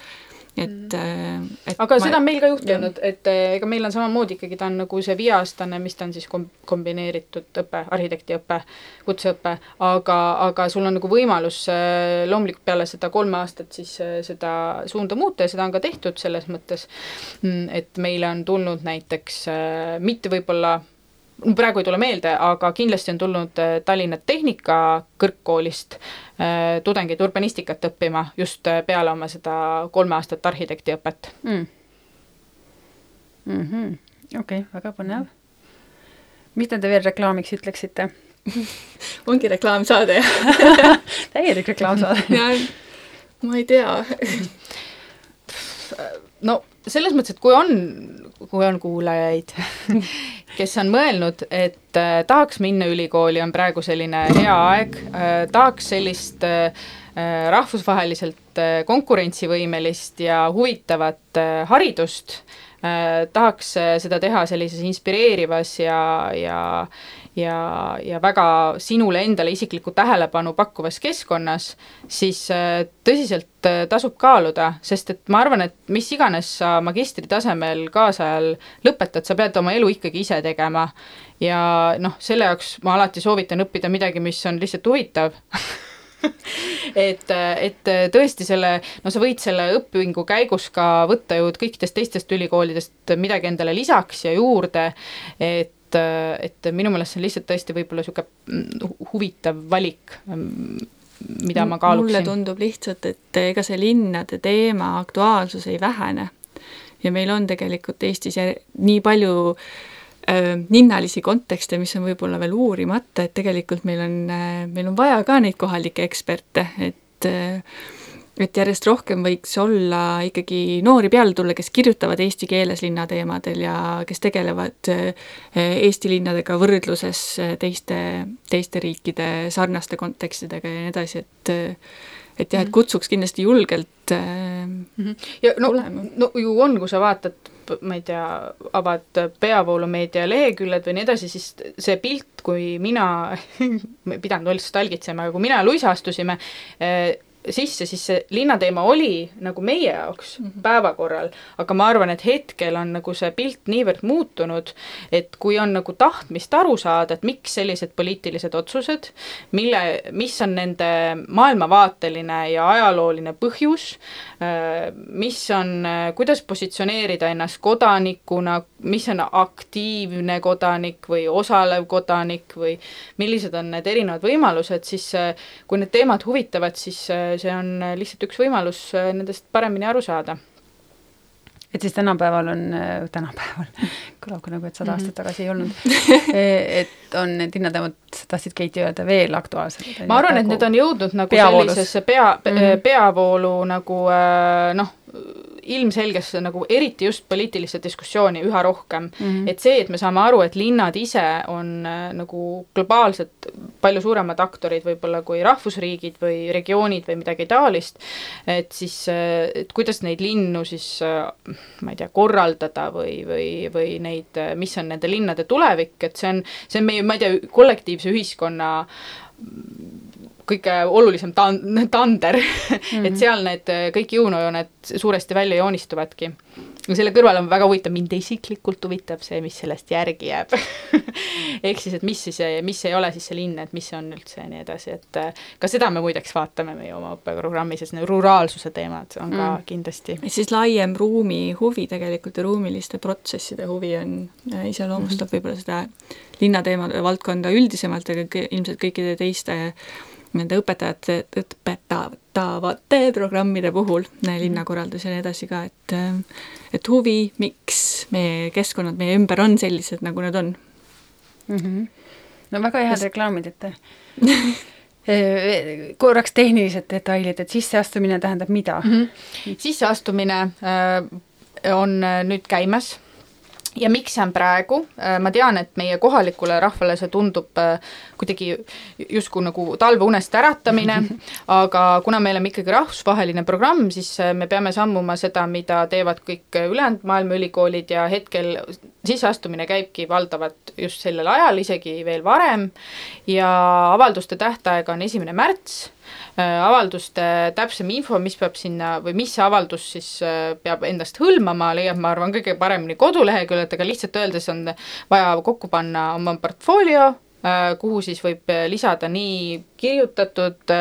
et mm, -hmm. et aga ma- seda on meil ka juhtunud, et eh, ega meil on samamoodi ikkagi, ta on nagu see viieaastane, mis ta on siis kom-, kombineeritud õpe, arhitektiõpe, kutseõpe, aga, aga sul on nagu võimalus eh, loomulikult peale seda kolme aastat siis seda suunda muuta ja seda on ka tehtud selles mõttes, mm, et meile on tulnud näiteks mitte võib-olla praegu ei tule meelde, aga kindlasti on tulnud eh, Tallinna Tehnikakõrgkoolist eh, tudengeid urbanistikat õppima just eh, peale oma seda kolme aastat arhitektiõpet mm. mm -hmm. okei okay,, väga põnev. mida te veel reklaamiks ütleksite? ongi reklaamsaade täielik reklaamsaade ma ei tea, no selles mõttes, et kui on, kui on kuulajaid, kes on mõelnud, et äh, tahaks minna ülikooli, on praegu selline hea aeg äh,, tahaks sellist äh, rahvusvaheliselt äh, konkurentsivõimelist ja huvitavat äh, haridust äh,, tahaks äh, seda teha sellises inspireerivas ja, ja ja, ja väga sinule endale isiklikku tähelepanu pakkuvas keskkonnas, siis äh, tõsiselt äh, tasub kaaluda, sest et ma arvan, et mis iganes sa magistritasemel kaasajal lõpetad, sa pead oma elu ikkagi ise tegema. ja noh, selle jaoks ma alati soovitan õppida midagi, mis on lihtsalt huvitav et, et tõesti selle, no sa võid selle õpingu käigus ka võtta ju kõikidest teistest ülikoolidest midagi endale lisaks ja juurde, et et minu meelest see on lihtsalt tõesti võib-olla niisugune huvitav valik, mida ma kaaluksin. mulle tundub lihtsalt, et ega see linnade teema aktuaalsus ei vähene. ja meil on tegelikult Eestis nii palju linnalisi kontekste, mis on võib-olla veel uurimata, et tegelikult meil on meil on vaja ka neid kohalikke eksperte, et äh, et järjest rohkem võiks olla ikkagi noori peale tulla, kes kirjutavad eesti keeles linnateemadel ja kes tegelevad eh, Eesti linnadega võrdluses eh, teiste, teiste riikide sarnaste kontekstidega ja nii edasi, et et jah, et kutsuks kindlasti julgelt äh, ja no, tulema. no ju on, kui sa vaatad, ma ei tea, avad peavoolumeedia leheküljed või nii edasi, siis see pilt, kui mina ma ei pidanud üldse talgitsema, aga kui mina ja Luisa astusime eh, sisse, siis see linnateema oli nagu meie jaoks mm -hmm. päevakorral, aga ma arvan, et hetkel on nagu see pilt niivõrd muutunud, et kui on nagu tahtmist aru saada, et miks sellised poliitilised otsused, mille, mis on nende maailmavaateline ja ajalooline põhjus, mis on, kuidas positsioneerida ennast kodanikuna, mis on aktiivne kodanik või osalev kodanik või millised on need erinevad võimalused, siis kui need teemad huvitavad, siis see on lihtsalt üks võimalus nendest paremini aru saada et siis tänapäeval on, tänapäeval, kõlab ka nagu, et sada Mhm. aastat tagasi ei olnud, et on need linnateemad, tahtsid Keiti öelda, veel aktuaalsed? ma arvan, et need on jõudnud nagu peavoolus. sellisesse pea mm. -hmm. peavoolu nagu äh, noh, ilmselgesse nagu eriti just poliitilisse diskussiooni üha rohkem mm. -hmm. et see, et me saame aru, et linnad ise on äh, nagu globaalselt palju suuremad aktorid võib-olla kui rahvusriigid või regioonid või midagi taolist, et siis, et kuidas neid linnu siis äh, ma ei tea, korraldada või, või, või neid, mis on nende linnade tulevik, et see on, see on meie, ma ei tea, kollektiivse ühiskonna kõige olulisem tan-, tander mm, -hmm. et seal need kõik jõunojooned suuresti välja joonistuvadki. ja selle kõrval on väga huvitav, mind isiklikult huvitab see, mis sellest järgi jääb ehk siis, et mis siis, mis ei ole siis see linn, et mis see on üldse ja nii edasi, et äh, ka seda me muideks vaatame meie oma õppeprogrammis, sest need ruraalsuse teemad on ka mm. kindlasti et siis laiem ruumi huvi tegelikult ja ruumiliste protsesside huvi on, iseloomustab mm -hmm. võib-olla seda linnateemade valdkonda üldisemalt, aga ilmselt kõikide teiste nende õpetajate, õpetatavate programmide puhul, linnakorraldus ja nii edasi ka, et et huvi, miks meie keskkonnad meie ümber on sellised, nagu nad on. mm. -hmm. no väga head reklaamid, et Eh, korraks tehnilised detailid, et sisseastumine tähendab mida mm? mm. -hmm. sisseastumine äh, on äh, nüüd käimas ja miks see on praegu, ma tean, et meie kohalikule rahvale see tundub äh, kuidagi justkui nagu talveunest äratamine, aga kuna me oleme ikkagi rahvusvaheline programm, siis äh, me peame sammuma seda, mida teevad kõik ülejäänud maailma ülikoolid ja hetkel sisseastumine käibki valdavalt just sellel ajal, isegi veel varem, ja avalduste tähtaeg on esimene märts avalduste täpsem info, mis peab sinna või mis avaldus siis peab endast hõlmama, leiab, ma arvan, kõige paremini koduleheküljelt, aga lihtsalt öeldes on vaja kokku panna oma portfoolio, kuhu siis võib lisada nii kirjutatud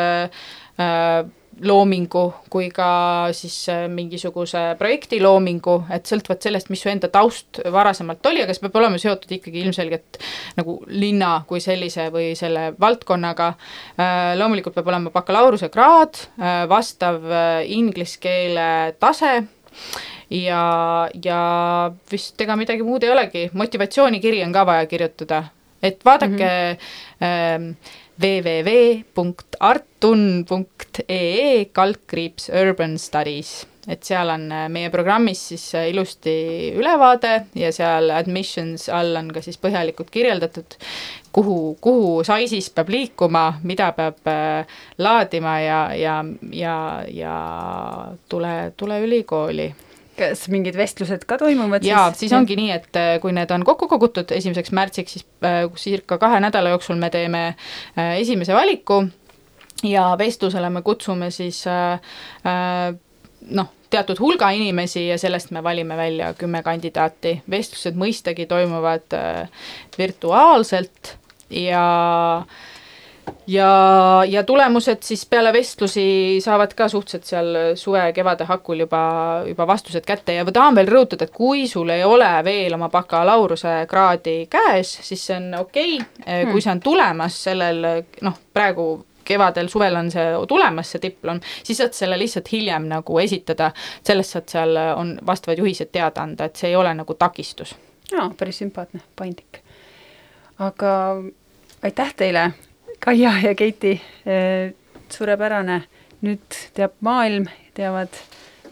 loomingu kui ka siis mingisuguse projekti loomingu, et sõltuvalt sellest, mis su enda taust varasemalt oli, aga see peab olema seotud ikkagi ilmselgelt nagu linna kui sellise või selle valdkonnaga. loomulikult peab olema bakalaureusekraad, vastav inglise keele tase ja, ja vist ega midagi muud ei olegi, motivatsioonikiri on ka vaja kirjutada, et vaadake mm -hmm. www.artun.ee kaldkriips urban studies, et seal on meie programmis siis ilusti ülevaade ja seal admissions all on ka siis põhjalikult kirjeldatud, kuhu, kuhu sai siis peab liikuma, mida peab äh, laadima ja, ja, ja, ja tule, tule ülikooli kas mingid vestlused ka toimuvad jaa, siis ongi nii, et äh, kui need on kokku kogutud esimeseks märtsiks, siis äh, circa kahe nädala jooksul me teeme äh, esimese valiku ja vestlusele me kutsume siis noh, teatud hulga inimesi ja sellest me valime välja kümme kandidaati. vestlused mõistagi toimuvad virtuaalselt ja äh, ja, ja tulemused siis peale vestlusi saavad ka suhteliselt seal suve-kevade hakul juba, juba vastused kätte ja tahan veel rõhutada, et kui sul ei ole veel oma bakalaureusekraadi käes, siis see on okei okay., kui see on tulemas sellel noh, praegu kevadel-suvel on see tulemas, see diplom, siis saad selle lihtsalt hiljem nagu esitada, sellest saad seal, on vastavad juhised teada anda, et see ei ole nagu takistus. jaa, päris sümpaatne, paindlik. aga aitäh teile Kaia ja Keiti, eh, suurepärane, nüüd teab maailm, teavad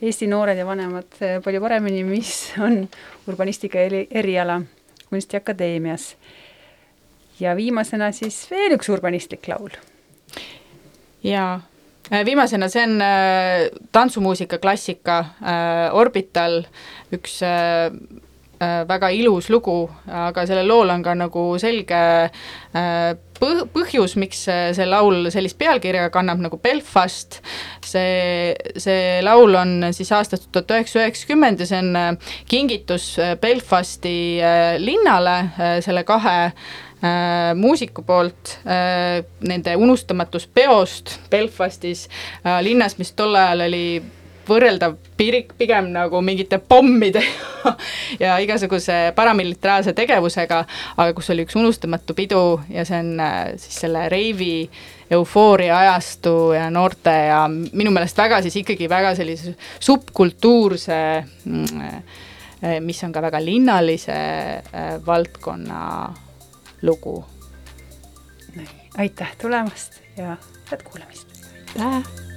Eesti noored ja vanemad eh, palju paremini, mis on urbanistika eri, eriala Kunstiakadeemias. ja viimasena siis veel üks urbanistlik laul. jaa, eh, viimasena, see on tantsumuusika klassika Orbital, üks väga ilus lugu, aga sellel lool on ka nagu selge põh-, põhjus, miks see laul sellist pealkirja kannab nagu Belfast, see, see laul on siis aastast tuhat üheksasada üheksakümmend ja see on äh, kingitus äh, Belfasti äh, linnale selle kahe äh, muusiku poolt äh, nende unustamatus peost Belfastis äh,, linnas, mis tol ajal oli võrreldav pirik pigem nagu mingite pommide ja igasuguse paramilitaarse tegevusega, aga kus oli üks unustamatu pidu ja see on äh, siis selle reivi eufooria ajastu ja noorte ja minu meelest väga siis ikkagi väga sellise subkultuurse, mm, äh, mis on ka väga linnalise äh, valdkonna lugu. aitäh tulemast ja head kuulamist! aitäh!